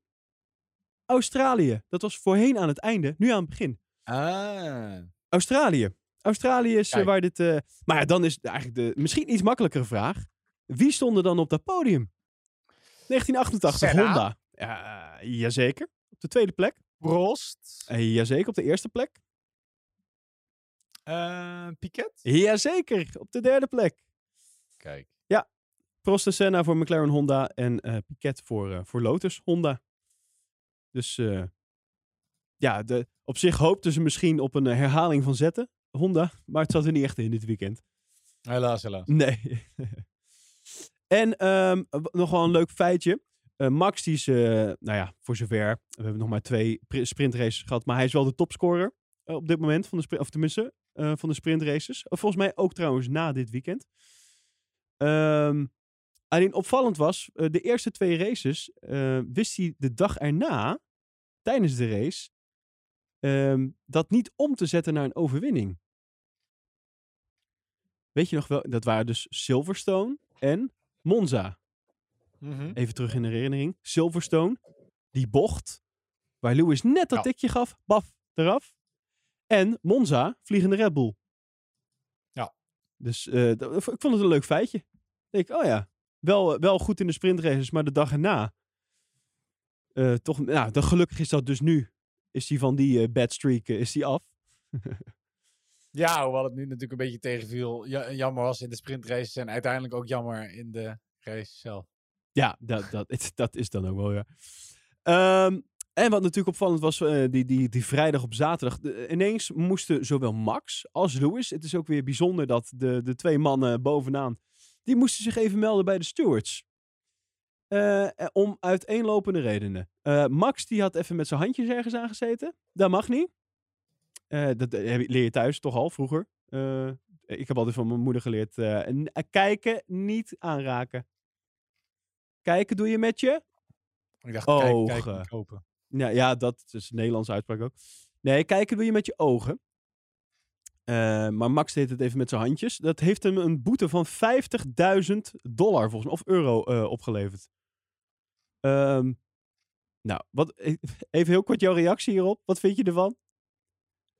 Australië. Dat was voorheen aan het einde, nu aan het begin. Ah. Australië. Australië is eh, waar dit. eh, maar ja, dan is eigenlijk de misschien iets makkelijkere vraag. Wie stond er dan op dat podium? 1988, Senna? Honda. Ja, jazeker. Op de tweede plek. Prost. Uh, jazeker, op de eerste plek. Eh Piquet? Jazeker, op de derde plek. Kijk. Prost en Senna voor McLaren Honda en eh, Piquet voor, eh, voor Lotus Honda. Dus eh, ja, de, op zich hoopten ze misschien op een herhaling van zetten, Honda. Maar het zat er niet echt in dit weekend. Helaas, helaas. Nee. en ehm, w- nog wel een leuk feitje. Eh, Max, die is, eh, nou ja, voor zover. We hebben nog maar twee pri- sprintraces gehad. Maar hij is wel de topscorer op dit moment. Van de sprint, of tenminste, eh, van de sprintraces. Uh, volgens mij ook trouwens na dit weekend. Ehm, alleen opvallend was, eh, de eerste twee races eh, wist hij de dag erna, tijdens de race, ehm, dat niet om te zetten naar een overwinning. Weet je nog wel, dat waren dus Silverstone en Monza. Mhm. Even terug in de herinnering. Silverstone. Die bocht. Waar Lewis net dat Ja. tikje gaf. Baf, eraf. En Monza, vliegende Red Bull. Ja. Dus eh, ik vond het een leuk feitje. Ik denk, oh ja, wel, wel goed in de sprintraces, maar de dag erna. eh, toch, nou, dan gelukkig is dat dus nu. Is die van die eh, bad streak eh, is die af. Ja, hoewel het nu natuurlijk een beetje tegenviel. Ja, jammer was in de sprintraces en uiteindelijk ook jammer in de race zelf. Ja, dat, dat, dat is dan ook wel, ja. Ehm, en wat natuurlijk opvallend was, eh, die, die, die vrijdag op zaterdag. de- ineens moesten zowel Max als Lewis. Het is ook weer bijzonder dat de, de twee mannen bovenaan. die moesten zich even melden bij de stewards. Eh, eh, om uiteenlopende redenen. Eh, Max die had even met zijn handjes ergens aangezeten. Dat mag niet. Eh, dat eh, leer je thuis toch al vroeger. Eh, ik heb altijd van mijn moeder geleerd. eh, eh, kijken, niet aanraken. Kijken doe je met je Ik dacht, kijk, kijk, Ogen. niet kopen. Ja, ja, dat is een Nederlandse uitspraak ook. Nee, kijken doe je met je ogen. Eh, maar Max deed het even met zijn handjes. Dat heeft hem een boete van 50.000 dollar volgens mij, of euro eh, opgeleverd. Ehm, nou, wat, even heel kort jouw reactie hierop. Wat vind je ervan?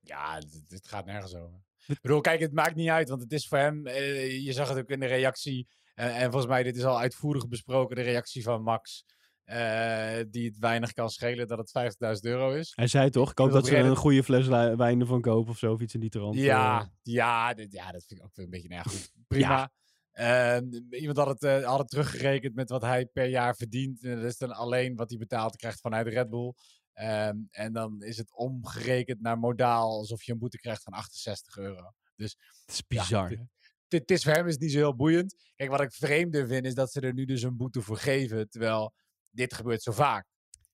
Ja, dit, dit gaat nergens over. Ik bedoel, kijk, het maakt niet uit, want het is voor hem, eh, je zag het ook in de reactie, en, en volgens mij, dit is al uitvoerig besproken, de reactie van Max, eh, die het weinig kan schelen dat het 50.000 euro is. Hij zei toch, ik hoop dat ze een goede fles wijn ervan kopen of zo, of iets in die trant. eh. Ja, ja, dit- ja, dat vind ik ook weer een beetje nergens goed. Prima. Ehm, iemand had het, eh, had het teruggerekend met wat hij per jaar verdient. En dat is dan alleen wat hij betaald krijgt vanuit Red Bull. Ehm, en dan is het omgerekend naar modaal alsof je een boete krijgt van 68 euro. het is bizar. dit- hè? Het is voor hem is niet zo heel boeiend. Kijk, wat ik vreemder vind is dat ze er nu dus een boete voor geven. Terwijl dit gebeurt zo vaak.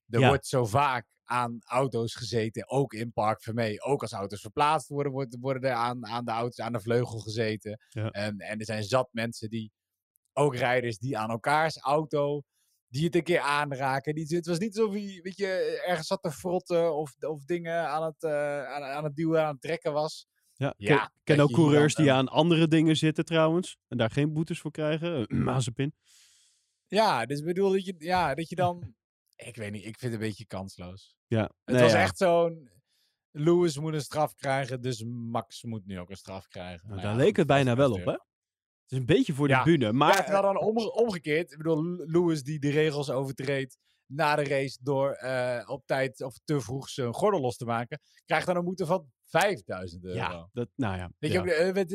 Er Ja. wordt zo vaak aan auto's gezeten, ook in Park Vermee. Ook als auto's verplaatst worden, worden er aan, aan de auto's aan de vleugel gezeten. Ja. En, en er zijn zat mensen die, ook rijders, die aan elkaars auto, die het een keer aanraken. Die, het was niet alsof hij, weet je, ergens zat te frotten of, of dingen aan het, eh, aan, aan het duwen, aan het trekken was. Ja, Ja, ken, ook coureurs die aan andere dingen zitten trouwens. En daar geen boetes voor krijgen. Uh, Mazepin. Ja, dus ik bedoel dat je, ja, dat je dan. Ik weet niet, ik vind het een beetje kansloos. Ja, Het was ja. echt zo'n. Lewis moet een straf krijgen, dus Max moet nu ook een straf krijgen. Nou, Nou daar ja, leek het bijna wel op, 50.000 hè? Het is een beetje voor de Ja. bühne. Maar Ja, terwijl dan omge- omgekeerd. Ik bedoel, Lewis die de regels overtreedt na de race door eh, op tijd of te vroeg zijn gordel los te maken, krijgt dan een boete van 5000 euro. ja, dat, nou ja. Weet ja. je ook, eh,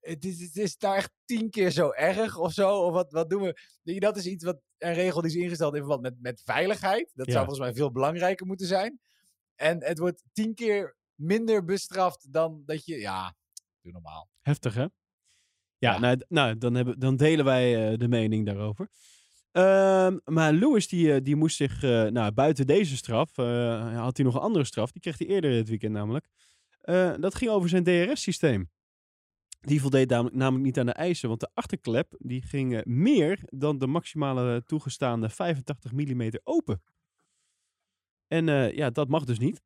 het, is, het, is, is daar echt tien keer zo erg of zo. Of wat, wat doen we? Dat is iets wat een regel die is ingesteld in verband met, met veiligheid. Dat Ja. zou volgens mij veel belangrijker moeten zijn. En het wordt tien keer minder bestraft dan dat je. Ja, doe normaal. Heftig, hè? Ja, Ja. Nou, nou dan, hebben, dan delen wij eh, de mening daarover. Ehm, maar Lewis, die, eh, die moest zich, eh, nou, buiten deze straf, eh, had hij nog een andere straf. Die kreeg hij eerder dit weekend namelijk. Eh, dat ging over zijn DRS-systeem. Die voldeed namelijk, niet aan de eisen, want de achterklep die ging eh, meer dan de maximale toegestaande 85 mm open. En eh, ja, dat mag dus niet.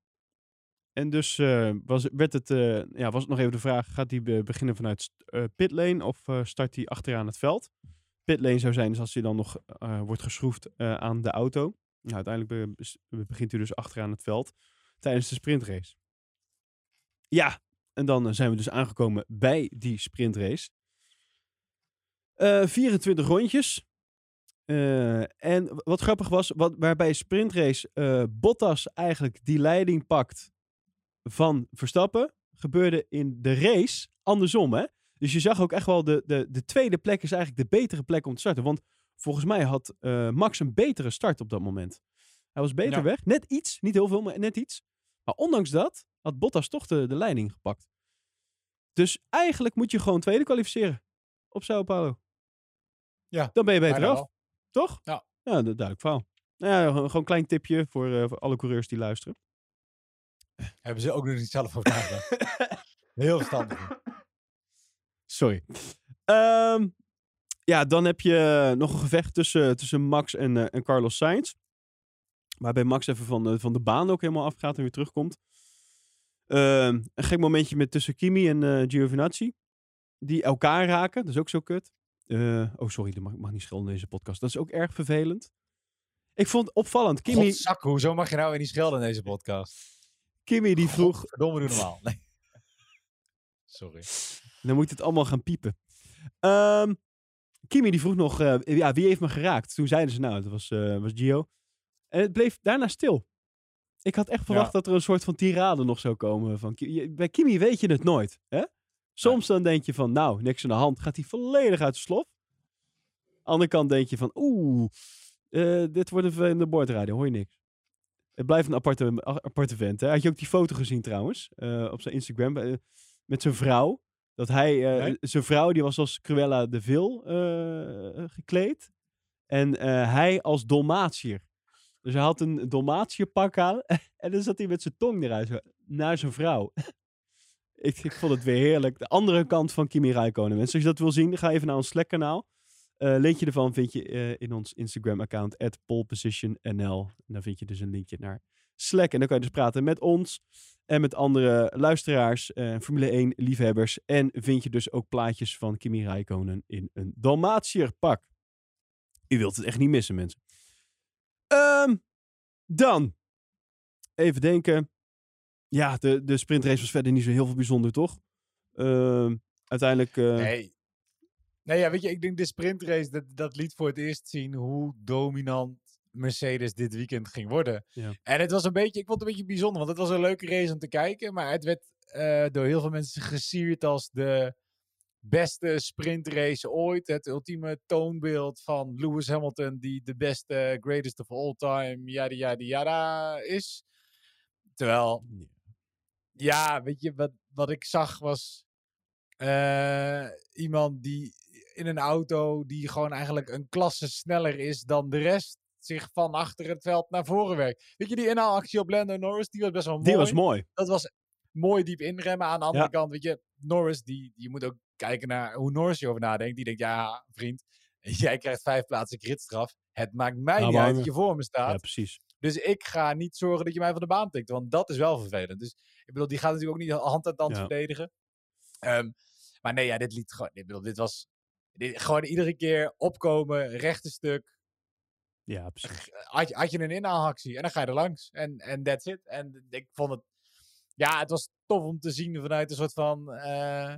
En dus eh, was, werd het, ja, was het nog even de vraag, gaat hij be- beginnen vanuit pitlane of start hij achteraan het veld? Pitlane zou zijn dus als hij dan nog wordt geschroefd aan de auto. Nou, uiteindelijk begint hij dus achteraan het veld tijdens de sprintrace. Ja, en dan eh, zijn we dus aangekomen bij die sprintrace. Eh 24 rondjes. Eh, en wat grappig was, wat, waarbij sprintrace Bottas eigenlijk die leiding pakt van Verstappen, gebeurde in de race andersom. Hè? Dus je zag ook echt wel, de, de, de tweede plek is eigenlijk de betere plek om te starten. Want volgens mij had Max een betere start op dat moment. Hij was beter Ja. weg. Net iets, niet heel veel, maar net iets. Maar ondanks dat had Bottas toch de, de leiding gepakt. Dus eigenlijk moet je gewoon tweede kwalificeren op Sao Paulo. Ja, Dan ben je beter af. wel. Toch? Ja. Ja, duidelijk verhaal. Nou ja, gewoon een klein tipje voor, eh, voor alle coureurs die luisteren. Hebben ze ook nog niet zelf over nagedacht. Heel verstandig. Sorry. Ehm, ja, dan heb je nog een gevecht tussen, tussen Max en, eh, en Carlos Sainz. Waarbij Max even van, van de baan ook helemaal afgaat en weer terugkomt. Ehm, een gek momentje met tussen Kimi en eh Giovinazzi. Die elkaar raken, dat is ook zo kut. Eh, oh, sorry, dat mag, mag niet schelden in deze podcast. Dat is ook erg vervelend. Ik vond het opvallend. Godzak, hoezo mag je nou weer niet schelden in deze podcast? Kimmy die vroeg... Verdomme, doe normaal. Nee. Sorry. Dan moet het allemaal gaan piepen. Ehm Kimi die vroeg nog, eh, ja, wie heeft me geraakt? Toen zeiden ze, nou, dat was, was Gio. En het bleef daarna stil. Ik had echt verwacht Ja. dat er een soort van tirade nog zou komen. Van, bij Kimi weet je het nooit. Hè? Soms dan denk je van, nou, niks aan de hand. Gaat hij volledig uit de slof. Andere kant denk je van, oeh, eh, dit wordt een vervelende bordradio, hoor je niks. Het blijft een aparte, vent. Hè? Had je ook die foto gezien trouwens, eh, op zijn Instagram, eh, met zijn vrouw. Dat hij, Nee. zijn vrouw, die was als Cruella de Vil gekleed. En hij als Dalmatier. Dus hij had een Dalmatierpak aan. en dan zat hij met zijn tong eruit, naar zijn vrouw. ik, ik vond het weer heerlijk. De andere kant van Kimi Räikkönen. Mensen, als je dat wil zien, ga even naar ons Slack-kanaal. Eh linkje ervan vind je eh, in ons Instagram-account, at polepositionnl. Daar vind je dus een linkje naar Slack. En dan kan je dus praten met ons en met andere luisteraars, eh, Formule 1 liefhebbers. En vind je dus ook plaatjes van Kimi Räikkönen in een Dalmatierpak. U wilt het echt niet missen, mensen. Ehm, dan, even denken. Ja, de, de sprintrace was verder niet zo heel veel bijzonder, toch? Ehm, uiteindelijk... eh, Nee. Nee, ja, weet je, ik denk de sprintrace, dat, dat liet voor het eerst zien hoe dominant Mercedes dit weekend ging worden. Ja. En het was een beetje, ik vond het een beetje bijzonder, want het was een leuke race om te kijken, maar het werd eh, door heel veel mensen gesierd als de beste sprintrace ooit. Het ultieme toonbeeld van Lewis Hamilton, die de beste, greatest of all time, yada yada yada is. Terwijl, ja, weet je, wat, wat ik zag was eh, iemand die in een auto die gewoon eigenlijk een klasse sneller is dan de rest zich van achter het veld naar voren werkt. Weet je, die inhaalactie op Lando Norris, die was best wel mooi. die was mooi. Dat was mooi diep inremmen. Aan de andere Ja. kant, weet je, Norris, die, je moet ook kijken naar hoe Norris hierover nadenkt. Die denkt, ja, vriend, jij krijgt vijf plaatsen gridstraf. Het maakt mij Nou, niet uit dat je voor me staat. Ja, precies. Dus ik ga niet zorgen dat je mij van de baan tikt. Want dat is wel vervelend. Dus ik bedoel, die gaat natuurlijk ook niet hand aan tand Ja. verdedigen. Ehm, maar nee, ja, dit liet gewoon. Ik bedoel, dit was. Dit, gewoon iedere keer opkomen, rechte stuk. Ja, precies. Had je, had je een inhaalactie en dan ga je er langs. En en that's it. En ik vond het. Ja, het was tof om te zien vanuit een soort van. eh,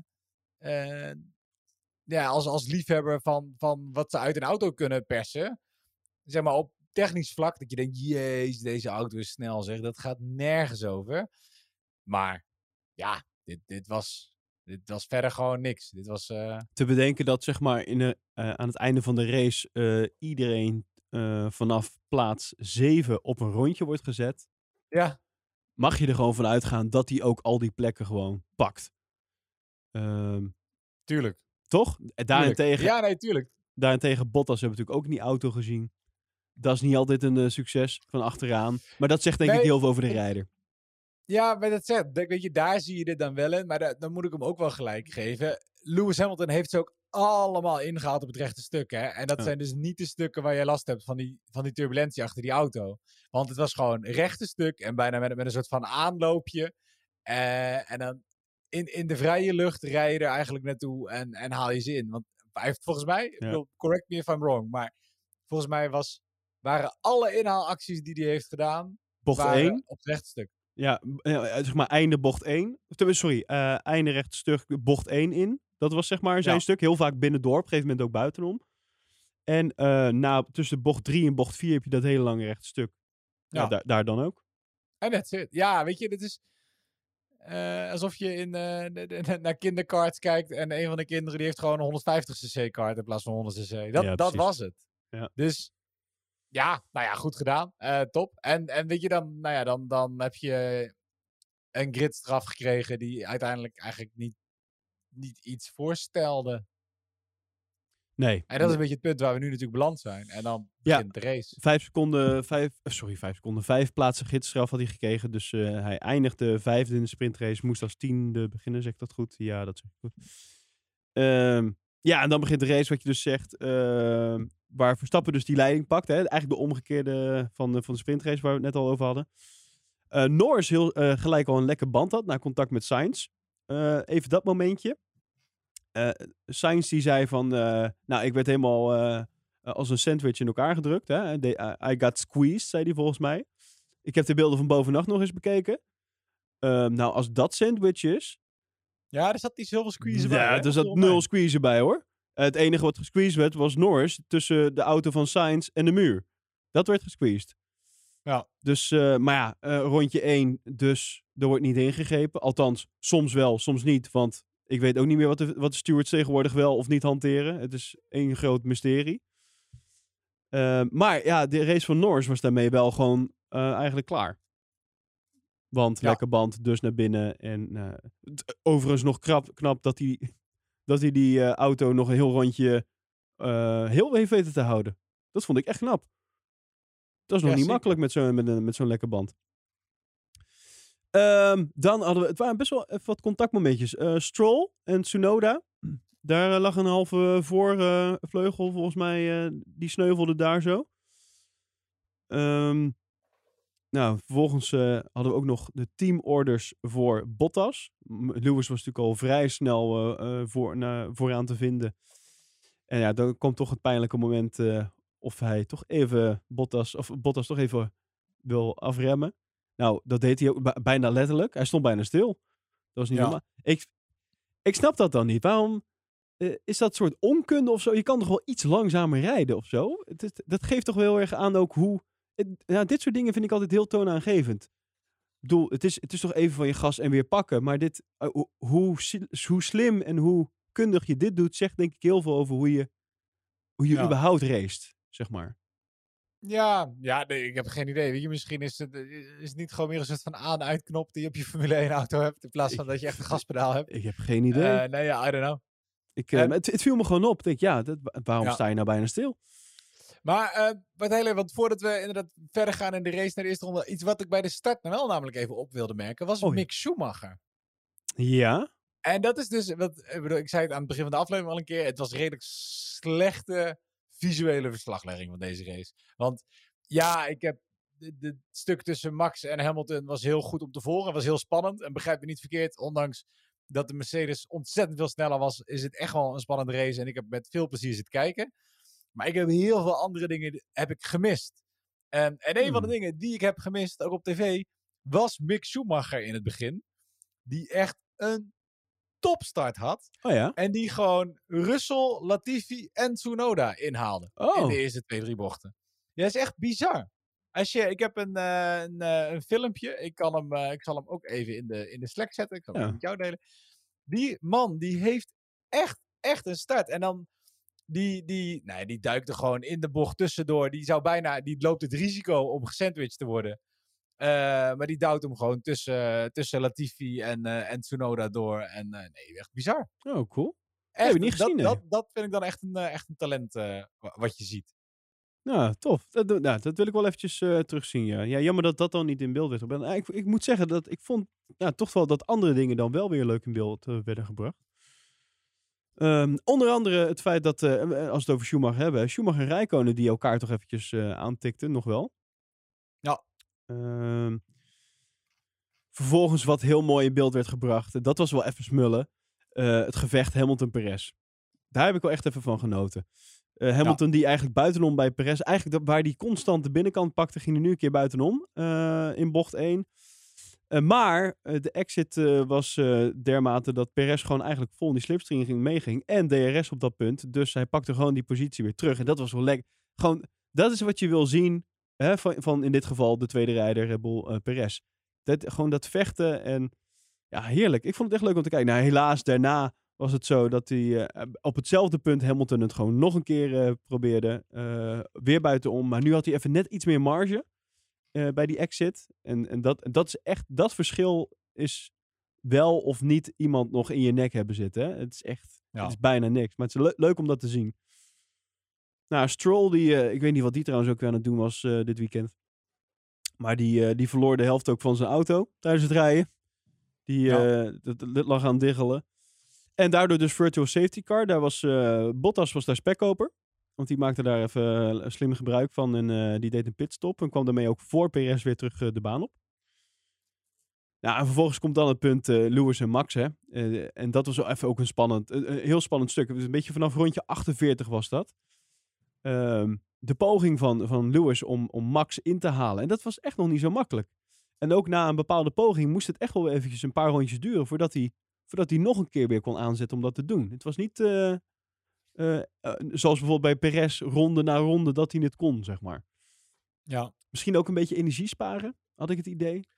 ja, als, als liefhebber van, van wat ze uit een auto kunnen persen. Zeg maar op technisch vlak. Dat je denkt, jezus, deze auto is snel zeg. Dat gaat nergens over. Maar ja, dit, dit, was, dit was verder gewoon niks. Dit was. eh, te bedenken dat zeg maar in de, eh, aan het einde van de race eh, iedereen eh, vanaf plaats 7 op een rondje wordt gezet. ja, Mag je er gewoon van uitgaan dat hij ook al die plekken gewoon pakt. Ehm, tuurlijk. toch? En Daarentegen, Ja, nee, tuurlijk. daarentegen Bottas hebben we natuurlijk ook in die auto gezien. Dat is niet altijd een eh, succes van achteraan. Maar dat zegt denk ik heel veel over de ik- rijder. Ja, maar dat zegt, weet je, daar zie je dit dan wel in. Maar da- dan moet ik hem ook wel gelijk geven. Lewis Hamilton heeft ze ook allemaal ingehaald op het rechte stuk. Hè? En dat Ja. zijn dus niet de stukken waar jij last hebt van die, van die turbulentie achter die auto. Want het was gewoon rechte stuk en bijna met, met een soort van aanloopje. Eh, en dan in, in de vrije lucht rij je er eigenlijk naartoe en, en haal je ze in. Want hij heeft volgens mij, Ja. correct me if I'm wrong, maar volgens mij was, waren alle inhaalacties die hij heeft gedaan, Bocht waren 1. op het rechte stuk. Ja, zeg maar einde bocht 1. Of tenminste, Sorry, eh, einde rechte stuk bocht 1 in. Dat was zeg maar zijn Ja. stuk. Heel vaak binnendoor, op een gegeven moment ook buitenom. En eh na, tussen bocht 3 en bocht 4 heb je dat hele lange rechte stuk. Ja, Ja. daar, daar dan ook. En it. Ja, weet je, dit is eh, alsof je in, eh, naar kinderkarts kijkt en een van de kinderen die heeft gewoon een 150cc kaart in plaats van 100cc. Dat, Ja, dat precies. was het. Ja. Dus ja, nou ja, goed gedaan. Eh, top. En, en weet je, dan, nou ja, dan, dan heb je een gridstraf gekregen die uiteindelijk eigenlijk niet, niet iets voorstelde. Nee. En dat is een beetje het punt waar we nu natuurlijk beland zijn. En dan Ja. begint de race. Vijf seconden, vijf, eh, sorry, vijf seconden, vijf plaatsen gidsstraf had hij gekregen. Dus eh, hij eindigde vijfde in de sprintrace, moest als tiende beginnen, zeg ik dat goed? Ja, dat zeg ik goed. Ehm, ja, en dan begint de race, wat je dus zegt, ehm, waar Verstappen dus die leiding pakt. Hè? Eigenlijk de omgekeerde van de, van de sprintrace waar we het net al over hadden. Eh Norris heel, gelijk al een lekker band had, na contact met Sainz. Even dat momentje. Eh Sainz die zei van, eh, nou, ik werd helemaal eh, als een sandwich in elkaar gedrukt. Hè? De- I got squeezed, zei hij volgens mij. Ik heb de beelden van bovennacht nog eens bekeken. Ehm, nou, als dat sandwich is, Ja, er zat niet zoveel squeeze bij. ja, er zat nul squeeze bij hoor. Het enige wat gesqueezed werd was Norris tussen de auto van Sainz en de muur. Dat werd gesqueezed. Ja. Dus, maar ja, rondje 1, dus er wordt niet ingegrepen. Althans, soms wel, soms niet. Want ik weet ook niet meer wat de, wat de stewards tegenwoordig wel of niet hanteren. Het is één groot mysterie. Eh, maar ja, de race van Norris was daarmee wel gewoon eh, eigenlijk klaar. Want Ja. lekker band, dus naar binnen. En eh, overigens nog krap, knap dat hij, dat hij die auto nog een heel rondje heel heeft weten te houden. Dat vond ik echt knap. Dat is nog Ja, niet zeker. makkelijk met zo'n met, met zo'n lekker band. Ehm, dan hadden we, het waren best wel even wat contactmomentjes. Eh, Stroll en Tsunoda. Daar eh, lag een halve voorvleugel volgens mij. eh, die sneuvelde daar zo. Ehm, nou, vervolgens eh, hadden we ook nog de teamorders voor Bottas. Lewis was natuurlijk al vrij snel eh, eh, voor, vooraan te vinden. En ja, dan komt toch het pijnlijke moment eh, of hij toch even Bottas, of Bottas toch even wil afremmen. Nou, dat deed hij ook bijna letterlijk. Hij stond bijna stil. Dat was niet Ja. normaal. Ik, ik snap dat dan niet. Waarom eh, is dat soort onkunde of zo? Je kan toch wel iets langzamer rijden of zo? Het, is- dat geeft toch wel heel erg aan ook hoe... het- ja, dit soort dingen vind ik altijd heel toonaangevend. Ik bedoel, het is, het is toch even van je gas en weer pakken. Maar dit, eh, hoe, hoe, slim en hoe kundig je dit doet, zegt denk ik heel veel over hoe je, hoe je Ja. überhaupt raced, zeg maar. Ja, ja nee, ik heb geen idee. Weet je, misschien is het, eh, is het niet gewoon meer een soort van aan-uitknop die je op je Formule 1 auto hebt. In plaats van dat je echt een gaspedaal hebt. Ik heb geen idee. Eh, nee, ja, I don't know. ik, eh, en- het, het viel me gewoon op. Ik denk, ja, dat, wa- waarom Ja. sta je nou bijna stil? Maar eh, wat heel even, want voordat we inderdaad verder gaan in de race naar de eerste ronde. Iets wat ik bij de start nou wel namelijk even op wilde merken, was Oh. Mick Schumacher. Ja? En dat is dus, wat, ik, bedoel, ik zei het aan het begin van de aflevering al een keer. Het was redelijk slechte visuele verslaglegging van deze race. Want ja, ik heb de stuk tussen Max en Hamilton was heel goed om te volgen. was heel spannend. En begrijp me niet verkeerd, ondanks dat de Mercedes ontzettend veel sneller was, is het echt wel een spannende race. En ik heb met veel plezier zitten kijken. Maar ik heb heel veel andere dingen heb ik gemist. En, en een van de Hmm. dingen die ik heb gemist, ook op tv, was Mick Schumacher in het begin. Die echt een topstart had. Oh ja? En die gewoon Russell, Latifi en Tsunoda inhaalde. In Oh. de eerste twee, drie bochten. Ja, dat is echt bizar. Als je, ik heb een, eh, een, eh, een filmpje. Ik, kan hem, eh, ik zal hem ook even in de, in de Slack zetten. Ik zal hem Ja. met jou delen. Die man, die heeft echt, echt een start. En dan, die, die, nee, die duikt er gewoon in de bocht tussendoor. Die zou bijna, die loopt het risico om gesandwiched te worden. Eh, maar die duwt hem gewoon tussen, tussen Latifi en, eh, en Tsunoda door. En eh, nee, echt bizar. Oh, cool. Echt, heb ik niet gezien, dat, dat vind ik dan echt een, echt een talent wa- wat je ziet. Nou, tof. Dat, nou, dat wil ik wel eventjes terugzien, ja. Ja, jammer dat dat dan niet in beeld werd gebracht. Nou, ik, ik moet zeggen dat ik vond ja, toch wel dat andere dingen dan wel weer leuk in beeld werden gebracht. Ehm, onder andere het feit dat, eh, als we het over Schumacher hebben, Schumacher en Rijkonen die elkaar toch eventjes aantikten, nog wel. Ehm, vervolgens wat heel mooi in beeld werd gebracht, eh, dat was wel even smullen, eh, het gevecht Hamilton-Perez. Daar heb ik wel echt even van genoten. Eh, Hamilton die eigenlijk buitenom bij Perez, eigenlijk dat, waar die constant de binnenkant pakte, ging er nu een keer buitenom in bocht 1. Eh, maar de exit was dermate dat Perez gewoon eigenlijk vol in die slipstream ging, meeging. En DRS op dat punt. Dus hij pakte gewoon die positie weer terug. En dat was wel lekker. Gewoon, dat is wat je wil zien hè, van, van in dit geval de tweede rijder Red Bull eh, Perez. Dat, gewoon dat vechten en ja, heerlijk. Ik vond het echt leuk om te kijken. Nou, helaas daarna was het zo dat hij eh, op hetzelfde punt Hamilton het gewoon nog een keer eh, probeerde. weer buitenom. Maar nu had hij even net iets meer marge bij die exit. En, en dat, dat is echt, dat verschil is wel of niet iemand nog in je nek hebben zitten. Hè? Het is echt, Ja. het is bijna niks. Maar het is le- leuk om dat te zien. Nou, Stroll, die, eh, ik weet niet wat die trouwens ook weer aan het doen was eh, dit weekend. Maar die, eh, die verloor de helft ook van zijn auto tijdens het rijden. Die Ja. dat, dat lag aan het diggelen. En daardoor dus virtual safety car. Daar was, Bottas was daar spekkoper. Want die maakte daar even slim gebruik van. En die deed een pitstop. En kwam daarmee ook voor Perez weer terug de baan op. Nou, en vervolgens komt dan het punt Lewis en Max, hè. En dat was wel even ook een spannend, een, een heel spannend stuk. Het was een beetje vanaf rondje 48 was dat. Ehm, de poging van, van Lewis om, om Max in te halen. En dat was echt nog niet zo makkelijk. En ook na een bepaalde poging moest het echt wel eventjes een paar rondjes duren voordat hij, voordat hij nog een keer weer kon aanzetten om dat te doen. Het was niet eh, eh, eh, zoals bijvoorbeeld bij Perez, ronde na ronde, dat hij het kon, zeg maar. Ja. Misschien ook een beetje energie sparen, had ik het idee.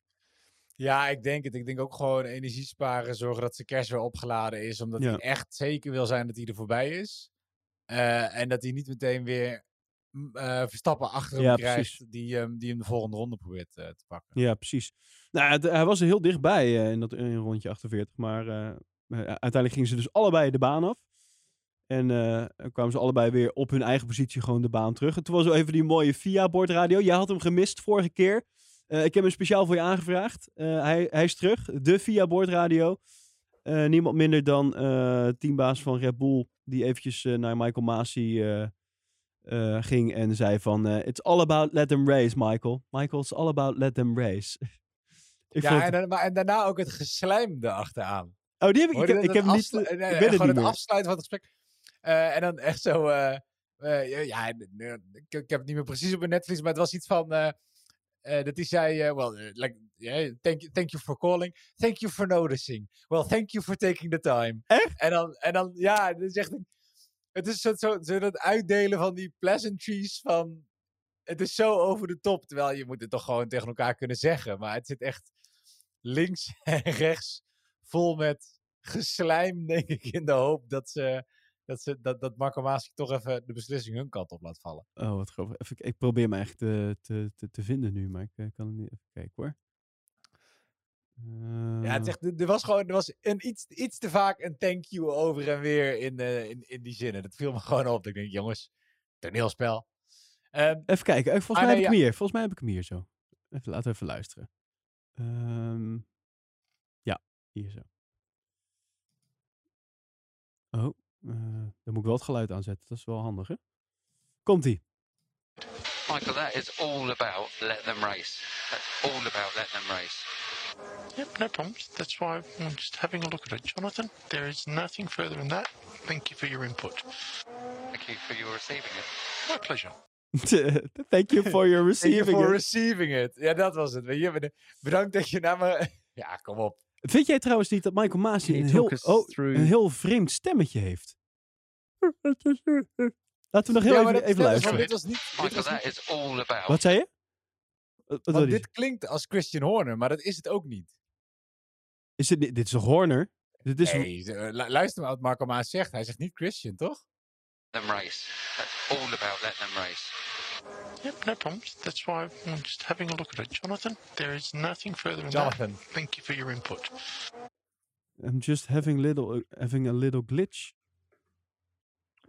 Ja, ik denk het. Ik denk ook gewoon energie sparen, zorgen dat zijn cash weer opgeladen is, omdat Ja. hij echt zeker wil zijn dat hij er voorbij is. Eh, en dat hij niet meteen weer eh, Verstappen achter hem Ja, krijgt, precies. die, hem die hem de volgende ronde probeert eh, te pakken. Ja, precies. Nou, het- hij was er heel dichtbij in dat in rondje 48. Maar uiteindelijk gingen ze dus allebei de baan af. En kwamen ze allebei weer op hun eigen positie gewoon de baan terug. En toen was er even die mooie VIA-bordradio. Jij had hem gemist vorige keer. Ik heb hem speciaal voor je aangevraagd. Hij, hij is terug. De VIA-bordradio. Niemand minder dan teambaas van Red Bull. Die eventjes eh, naar Michael Masi eh, eh, ging en zei van... it's all about let them race, Michael. Michael, it's all about let them race. ik ja, vond en, dan- maar, en daarna ook het geslijm erachteraan. Oh, die heb ik. Hoorde je ik heb niet. nee, ik het gewoon niet het afsluiten van het gesprek. En dan echt zo. ja, ik, ik heb het niet meer precies op mijn Netflix, maar het was iets van. dat hij zei, well, like, yeah, thank, you, thank you for calling. Thank you for noticing. Well, thank you for taking the time. Echt? En dan, en dan ja, het is echt een- Het is zo, zo, zo dat uitdelen van die pleasantries van... Het is zo over de top, terwijl je moet het toch gewoon tegen elkaar kunnen zeggen. Maar het zit echt links en rechts vol met geslijm, denk ik, in de hoop dat ze... Dat, ze, dat, dat Marco Maas toch even de beslissing hun kant op laat vallen. Oh, wat grappig. Even, ik probeer me echt te, te, te, te vinden nu, maar ik eh, kan het niet even kijken hoor. Ja, het Eh, is echt, er- was gewoon er was een iets, iets te vaak een thank you over en weer in, eh, in, in die zinnen. Dat viel me gewoon op. Ik denk, jongens, toneelspel. Ehm, Even kijken. Eh, Volgens Ah, mij nee, heb ik hem hier. Volgens mij heb ik hem hier zo. Even, laten we even luisteren. Ehm, ja, hier zo. Oh, eh, dan moet ik wel het geluid aanzetten. Dat is wel handig, hè? Komt-ie. Michael, that is all about let them race. That's all about let them race. Yep, no problems. That's why I'm just having a look at it. Jonathan, there is nothing further than that. Thank you for your input. Thank you for your receiving it. My pleasure. Thank you for your Thank you receiving for it. receiving it. Ja, dat was het. Weet je, beda- bedankt dat je naar me... Ja, kom op. Vind jij trouwens niet dat Michael Masi een heel, oh, een heel vreemd stemmetje heeft? Laten we nog heel ja, even, even luisteren. dit was niet... Dit, Michael, was that niet is all about. Wat zei je? Wat- wat want je dit klinkt als Christian Horner, maar dat is het ook niet. Is dit, dit is toch Horner? Dit is, Nee, ze- eh, lu- luister maar wat Marco Maas zegt. Hij zegt niet Christian, toch? Let them race. That's all about let them race. Yep, no problems. That's why I'm just having a look at it. Jonathan, there is nothing further than Jonathan. that. Thank you for your input. I'm just having, little, having a little glitch.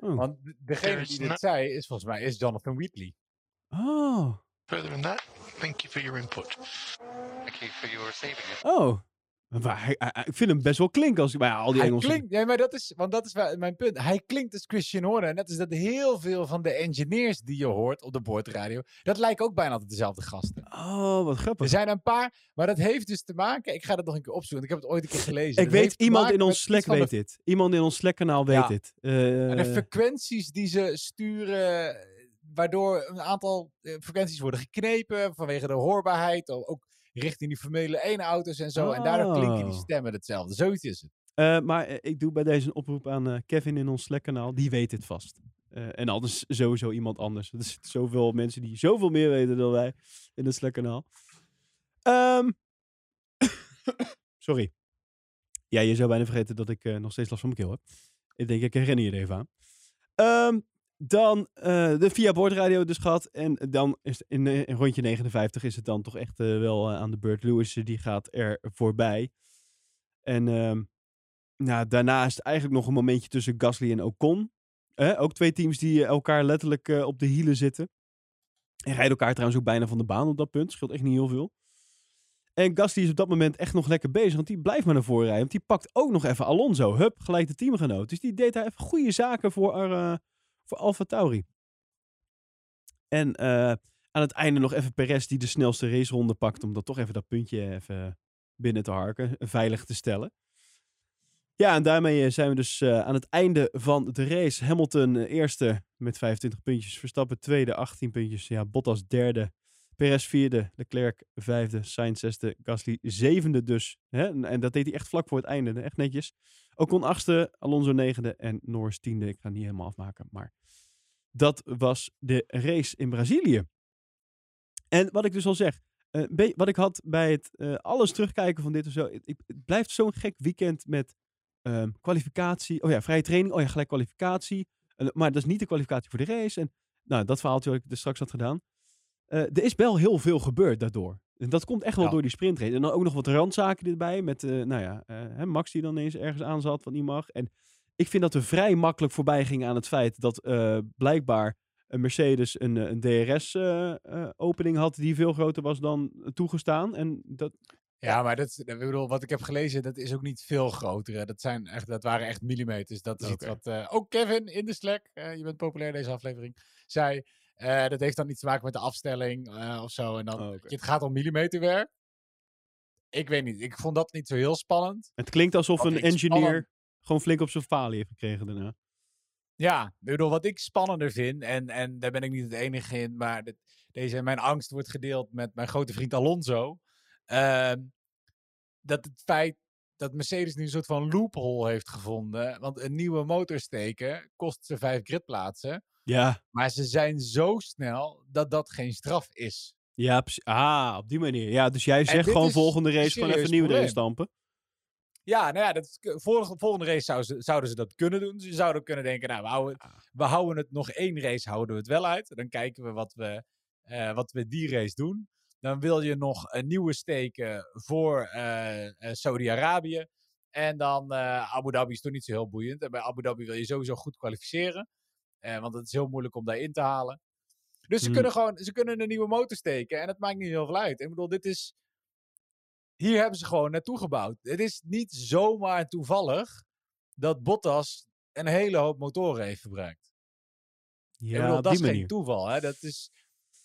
Oh. Want de- degene die dit zei, is volgens mij is Jonathan Wheatley. Oh. Further than that, thank you for your input. Thank you for your receiving it. Oh. Maar hij, hij- ik vind hem best wel klinken als bij al die Hij klinkt, nee, maar dat is, want dat is mijn punt. Hij klinkt als Christian Horner. En dat is dat heel veel van de engineers die je hoort op de boordradio, dat lijken ook bijna altijd dezelfde gasten. Oh, wat Er grappig. zijn een paar, maar dat heeft dus te maken. Ik ga dat nog een keer opzoeken. Ik heb het ooit een keer gelezen. Ik Dat weet, iemand in ons Slack weet de, dit. Iemand in ons Slack-kanaal weet Ja. dit. Eh, en de frequenties die ze sturen, waardoor een aantal eh, frequenties worden geknepen vanwege de hoorbaarheid. Ook richting die Formule 1 auto's en zo. En daardoor klinken die Oh. stemmen hetzelfde. Zoiets is het. eh, maar eh, ik doe bij deze een oproep aan eh, Kevin in ons Slack-kanaal. Die weet dit vast. En anders sowieso iemand anders. Er zitten zoveel mensen die zoveel meer weten dan wij in het Slack-kanaal. Ehm, sorry. Ja, je zou bijna vergeten dat ik nog steeds last van mijn keel heb. Ik denk, ik herinner je er even aan. Ehm, dan eh, de via boordradio dus gehad. En dan is in, eh, in rondje 59 is het dan toch echt eh, wel aan de beurt. Lewis die gaat er voorbij. En ehm, nou, daarna is het eigenlijk nog een momentje tussen Gasly en Ocon. Ook twee teams die elkaar letterlijk op de hielen zitten. En rijden elkaar trouwens ook bijna van de baan op dat punt. Scheelt echt niet heel veel. En Gasly is op dat moment echt nog lekker bezig. Want die blijft maar naar voren rijden. Want die pakt ook nog even Alonso. Hup, gelijk de teamgenoot. Dus die deed daar even goede zaken voor, eh voor Alfa Tauri. En eh, aan het einde nog even Perez die de snelste raceronde pakt. Om dat toch even dat puntje even binnen te harken, veilig te stellen. Ja, en daarmee eh, zijn we dus eh, aan het einde van de race. Hamilton eh, eerste met 25 puntjes, Verstappen tweede, 18 puntjes. Ja, Bottas derde, Perez vierde, Leclerc vijfde, Sainz zesde, Gasly zevende dus. Hè? En, en dat deed hij echt vlak voor het einde, echt netjes. Ocon achtste, Alonso negende en Norris tiende. Ik ga het niet helemaal afmaken, maar dat was de race in Brazilië. En wat ik dus al zeg, eh, wat ik had bij het eh, alles terugkijken van dit of zo. Het, ik- het blijft zo'n gek weekend met ehm, kwalificatie. Oh ja, vrije training. Oh ja, gelijk kwalificatie. Eh, maar dat is niet de kwalificatie voor de race. En nou, dat verhaaltje wat ik dus straks had gedaan. Er is wel heel veel gebeurd daardoor. En dat komt echt wel Ja. door die sprintrace. En dan ook nog wat randzaken erbij. Met, nou ja, Max die dan ineens ergens aan zat wat niet mag. En ik vind dat we vrij makkelijk voorbij gingen aan het feit dat eh, blijkbaar een Mercedes een, eh, een DRS-opening had die veel groter was dan toegestaan. En dat, Ja, maar dat, ik bedoel, wat ik heb gelezen, dat is ook niet veel groter. hè. Dat, zijn echt, dat waren echt millimeters. Dat is iets wat eh, ook Kevin in de Slack, eh, je bent populair deze aflevering, zei. eh, dat heeft dan iets te maken met de afstelling eh, of zo. En dan, Oh, het gaat om millimeterwerk. Ik weet niet, ik vond dat niet zo heel spannend. het klinkt alsof een engineer spannend- gewoon flink op zijn falie heeft gekregen daarna. Ja, ik bedoel, wat ik spannender vind, en, en daar ben ik niet het enige in, maar dit- deze, mijn angst wordt gedeeld met mijn grote vriend Alonso. ehm, dat het feit dat Mercedes nu een soort van loophole heeft gevonden. Want een nieuwe motor steken kost ze vijf gridplaatsen. Ja, Maar ze zijn zo snel dat dat geen straf is. ja. Ah, op die manier. Ja, dus jij zegt gewoon volgende een race gewoon even serieus nieuw erin probleem. stampen. Ja, nou ja, dat, volgende, volgende race zou ze, zouden ze dat kunnen doen. Ze zouden kunnen denken, nou, we houden, we houden het nog één race, houden we het wel uit. Dan kijken we wat we, eh, wat we die race doen. Dan wil je nog een nieuwe steken voor eh, eh, Saudi-Arabië. En dan Abu Dhabi is toch niet zo heel boeiend. En bij Abu Dhabi wil je sowieso goed kwalificeren. Want het is heel moeilijk om daarin te halen. Dus ze Hmm. kunnen gewoon ze kunnen een nieuwe motor steken. En het maakt niet heel veel uit. Ik bedoel, dit is. Hier hebben ze gewoon naartoe gebouwd. Het is niet zomaar toevallig dat Bottas een hele hoop motoren heeft verbruikt. Ik Ja, bedoel, dat is geen manier. toeval. Hè? Dat, is,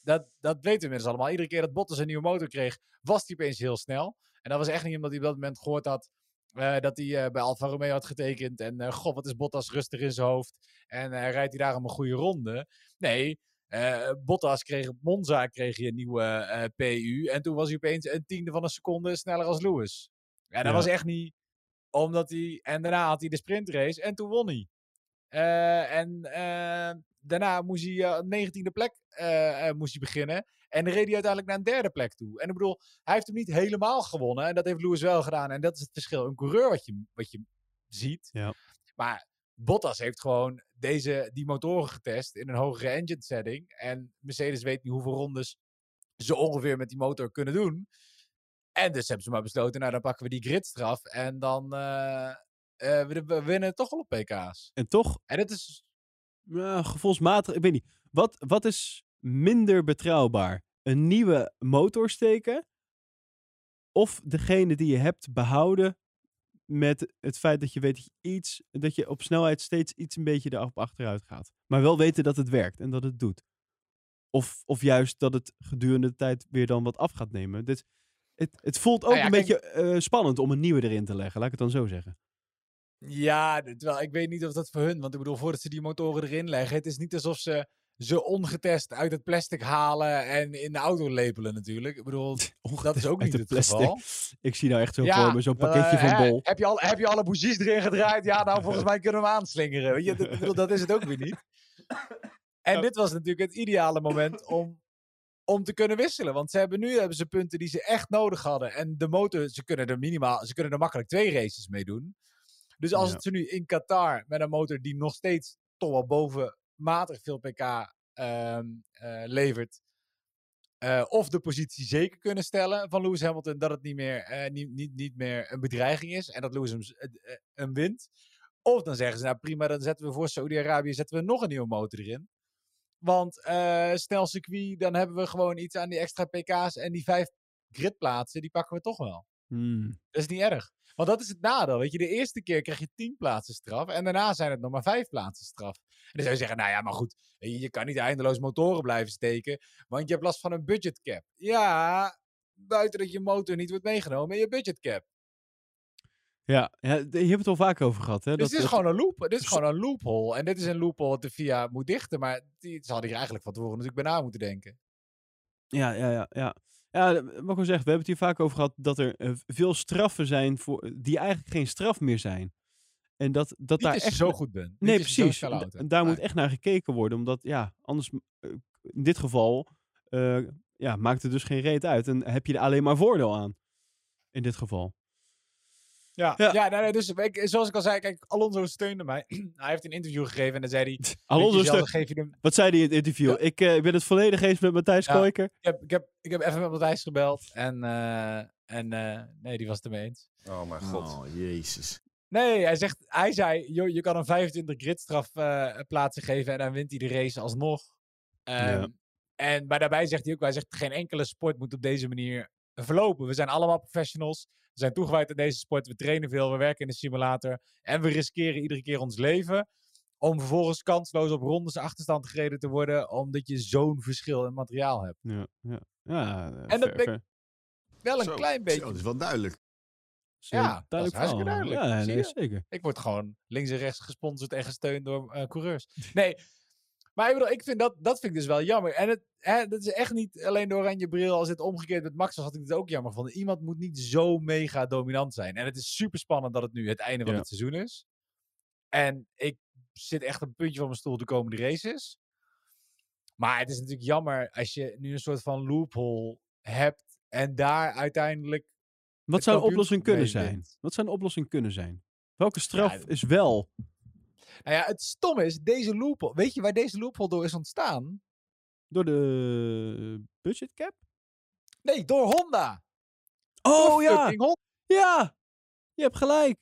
dat, dat weten we inmiddels allemaal. Iedere keer dat Bottas een nieuwe motor kreeg, was hij opeens heel snel. En dat was echt niet omdat hij op dat moment gehoord had eh, dat hij eh, bij Alfa Romeo had getekend. En eh god, wat is Bottas rustig in zijn hoofd. En rijdt hij daarom een goede ronde. Nee, eh, Bottas kreeg op Monza kreeg hij een nieuwe eh, PU. En toen was hij opeens een tiende van een seconde sneller als Lewis. Ja, dat Ja. was echt niet omdat hij... En daarna had hij de sprintrace en toen won hij. Eh, en daarna moest hij 19e plek moest hij beginnen. En dan reed hij uiteindelijk naar een derde plek toe. En ik bedoel, hij heeft hem niet helemaal gewonnen. En dat heeft Lewis wel gedaan. En dat is het verschil. Een coureur wat je, wat je ziet. Ja. Maar Bottas heeft gewoon deze, die motoren getest in een hogere engine setting. En Mercedes weet niet hoeveel rondes ze ongeveer met die motor kunnen doen. En dus hebben ze maar besloten, nou dan pakken we die gridstraf. En dan eh, eh, we, we winnen toch wel op PK's. En toch, En dat is ja, gevoelsmatig, ik weet niet. Wat, wat is minder betrouwbaar? Een nieuwe motor steken? Of degene die je hebt behouden met het feit dat je weet dat je iets, dat je op snelheid steeds iets een beetje erop achteruit gaat. Maar wel weten dat het werkt en dat het doet. Of, of juist dat het gedurende de tijd weer dan wat af gaat nemen. Dit, het, het voelt ook Nou ja, een kijk- beetje eh, spannend om een nieuwe erin te leggen, laat ik het dan zo zeggen. Ja, terwijl ik weet niet of dat voor hun, want ik bedoel, voordat ze die motoren erin leggen, het is niet alsof ze ze ongetest uit het plastic halen en in de auto lepelen natuurlijk. Ik bedoel, dat is ook niet het het geval. Ik zie nou echt zo Ja, zo'n pakketje van bol. Heb je, al, heb je alle bougies erin gedraaid? Ja, nou volgens mij kunnen we hem aanslingeren. Weet je, dat, ik bedoel, dat is het ook weer niet. En dit was natuurlijk het ideale moment om, om te kunnen wisselen. Want ze hebben nu hebben ze punten die ze echt nodig hadden. En de motor, ze kunnen er minimaal, ze kunnen er makkelijk twee races mee doen. Dus als Ja. het ze nu in Qatar met een motor die nog steeds toch wel bovenmatig veel pk ehm, eh, levert. eh, of de positie zeker kunnen stellen van Lewis Hamilton dat het niet meer, eh, niet, niet, niet meer een bedreiging is en dat Lewis hem, wint. Of dan zeggen ze, nou prima, dan zetten we voor Saudi-Arabië zetten we nog een nieuwe motor erin. Want eh snel circuit, dan hebben we gewoon iets aan die extra pk's en die vijf gridplaatsen, die pakken we toch wel. Hmm. Dat is niet erg. Want dat is het nadeel. Weet je, de eerste keer krijg je 10 plaatsen straf. En daarna zijn het nog maar 5 plaatsen straf. En dan zou je zeggen, nou ja, maar goed. Je, je kan niet eindeloos motoren blijven steken. Want je hebt last van een budget cap. Ja, buiten dat je motor niet wordt meegenomen in je budgetcap. Ja, ja, je hebt het al vaak over gehad. Hè? Dus dat, dit is dat- gewoon een loop. Dit is gewoon een loophole. En dit is een loophole dat de VIA moet dichten. Maar die, ze hadden hier eigenlijk van tevoren natuurlijk bij na moeten denken. Ja, ja, ja. ja. Ja, d- wat ik al zeg, we hebben het hier vaak over gehad dat er eh, veel straffen zijn voor, die eigenlijk geen straf meer zijn. En dat, dat Niet daar echt... zo goed bent. Niet Nee, precies. daar moet echt naar gekeken worden, omdat ja, anders, eh, in dit geval, eh, ja, maakt het dus geen reet uit. En heb je er alleen maar voordeel aan. In dit geval. Ja, Ja. ja. nee, nee, dus ik, zoals ik al zei, kijk, Alonso steunde mij. hij heeft een interview gegeven en dan zei hij... Alonso, weet je zelf, steun- dan geef je hem, wat zei hij in het interview? Ja. Ik, eh, ik ben het volledig eens met Matthijs Ja. Koiker. ik, heb, ik, heb, ik heb even met Matthijs gebeld en, eh, en eh, nee, die was het ermee eens. Oh mijn god. Oh, jezus. Nee, hij, zegt, hij zei, joh, je kan een 25 gridstraf eh plaatsen geven en dan wint hij de race alsnog. Ja. Ehm, en, maar daarbij zegt hij ook, hij zegt, geen enkele sport moet op deze manier verlopen. We zijn allemaal professionals. We zijn toegewijd aan deze sport. We trainen veel, we werken in de simulator. En we riskeren iedere keer ons leven. Om vervolgens kansloos op rondes achterstand gereden te worden. Omdat je zo'n verschil in materiaal hebt. Ja, ja. ja eh, En dat ben ik- Wel een Zo, klein beetje. Zo, dat is wel duidelijk. zo Ja, dat is duidelijk hartstikke duidelijk. Ja, nee, zeker. Ik word gewoon links en rechts gesponsord en gesteund door eh, coureurs. Nee, maar ik bedoel, ik vind dat, dat vind ik dus wel jammer. En het, hè, dat is echt niet alleen door oranje bril. Als het omgekeerd met Max was, had ik het ook jammer gevonden. Iemand moet niet zo mega dominant zijn. En het is super spannend dat het nu het einde van het seizoen is. En ik zit echt een puntje van mijn stoel de komende races. Maar het is natuurlijk jammer als je nu een soort van loophole hebt. En daar uiteindelijk Wat zou kampioenschap oplossing kunnen zijn? Wat zou de oplossing kunnen zijn? Welke straf is wel? Nou ja, het stomme is, deze loophole... Weet je waar deze loophole door is ontstaan? Door de budget cap? Nee, door Honda. Oh Door ja, Honda. ja. Je hebt gelijk.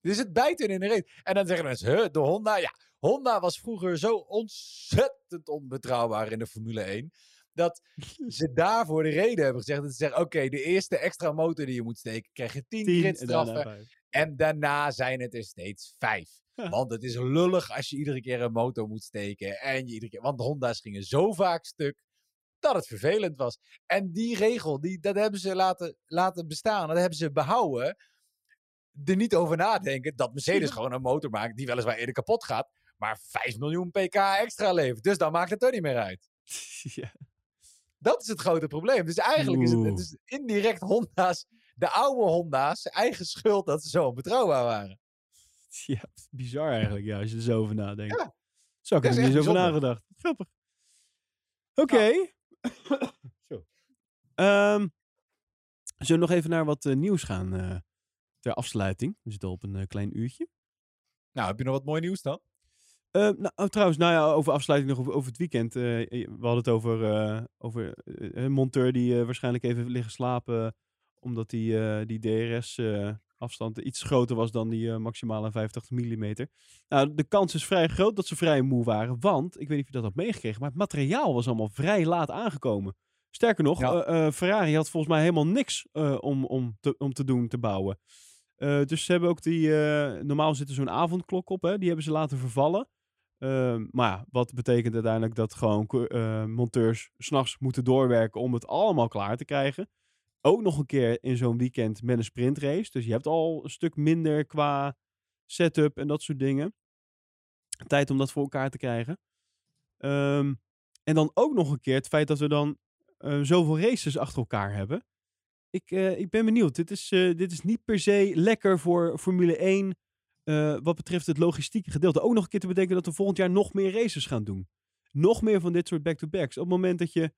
Dus het bijt hun in de reet. En dan zeggen mensen, huh, door Honda? Ja, Honda was vroeger zo ontzettend onbetrouwbaar in de Formule 1. Dat ze daarvoor de reden hebben gezegd. Dat ze zeggen, oké, de eerste extra motor die je moet steken, krijg je 10 Tien en gridstraffen. En daarna zijn het er steeds vijf. Want het is lullig als je iedere keer een motor moet steken. En je iedere keer, want de Honda's gingen zo vaak stuk dat het vervelend was. En die regel, die, dat hebben ze laten, laten bestaan. Dat hebben ze behouden. Er niet over nadenken dat Mercedes gewoon een motor maakt die weliswaar eerder kapot gaat. Maar 5 miljoen pk extra levert. Dus dan maakt het er niet meer uit. ja. Dat is het grote probleem. Dus eigenlijk is het, het is indirect Honda's, de oude Honda's, eigen schuld dat ze zo onbetrouwbaar waren. ja, bizar eigenlijk, ja, als je er zo over nadenkt. Ja. Zo, ik er niet eens over nagedacht. Grappig. Oké. zo. Ehm, zullen we nog even naar wat eh, nieuws gaan eh, ter afsluiting? We zitten al op een eh, klein uurtje. Nou, heb je nog wat mooi nieuws dan? Eh, nou, oh, trouwens, nou ja, over afsluiting nog over, over het weekend. we hadden het over, over een monteur die waarschijnlijk even liggen slapen. Omdat die, eh, die DRS-afstand iets groter was dan die eh, maximale 85 mm. Nou, de kans is vrij groot dat ze vrij moe waren. Want, ik weet niet of je dat had meegekregen, maar het materiaal was allemaal vrij laat aangekomen. Sterker nog, Ja. eh, eh, Ferrari had volgens mij helemaal niks eh, om, om, te, om te doen, te bouwen. Eh, dus ze hebben ook die. eh, normaal zit er zo'n avondklok op, hè? Die hebben ze laten vervallen. Ehm, maar ja, wat betekent uiteindelijk dat gewoon eh, monteurs s'nachts moeten doorwerken om het allemaal klaar te krijgen. Ook nog een keer in zo'n weekend met een sprintrace. Dus je hebt al een stuk minder qua setup en dat soort dingen. Tijd om dat voor elkaar te krijgen. Ehm, en dan ook nog een keer het feit dat we dan eh, zoveel races achter elkaar hebben. Ik, eh, ik ben benieuwd. Dit is, eh, dit is niet per se lekker voor Formule 1. eh, wat betreft het logistieke gedeelte. Ook nog een keer te bedenken dat we volgend jaar nog meer races gaan doen. Nog meer van dit soort back-to-backs. Op het moment dat je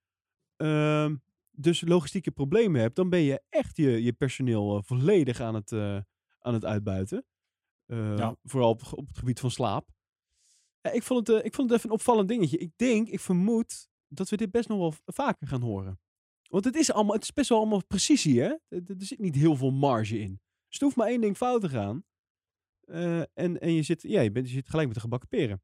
ehm, dus logistieke problemen hebt, dan ben je echt je, je personeel eh, volledig aan het, eh, aan het uitbuiten. Eh, Ja. Vooral op, op het gebied van slaap. Ik, vond het, ik vond het even een opvallend dingetje. Ik denk, ik vermoed dat we dit best nog wel vaker gaan horen. Want het is, allemaal, het is best wel allemaal precisie, hè? Er, er zit niet heel veel marge in. Dus er hoeft maar één ding fout te gaan. En, en je zit, ja, je, bent, je zit gelijk met de gebakken peren.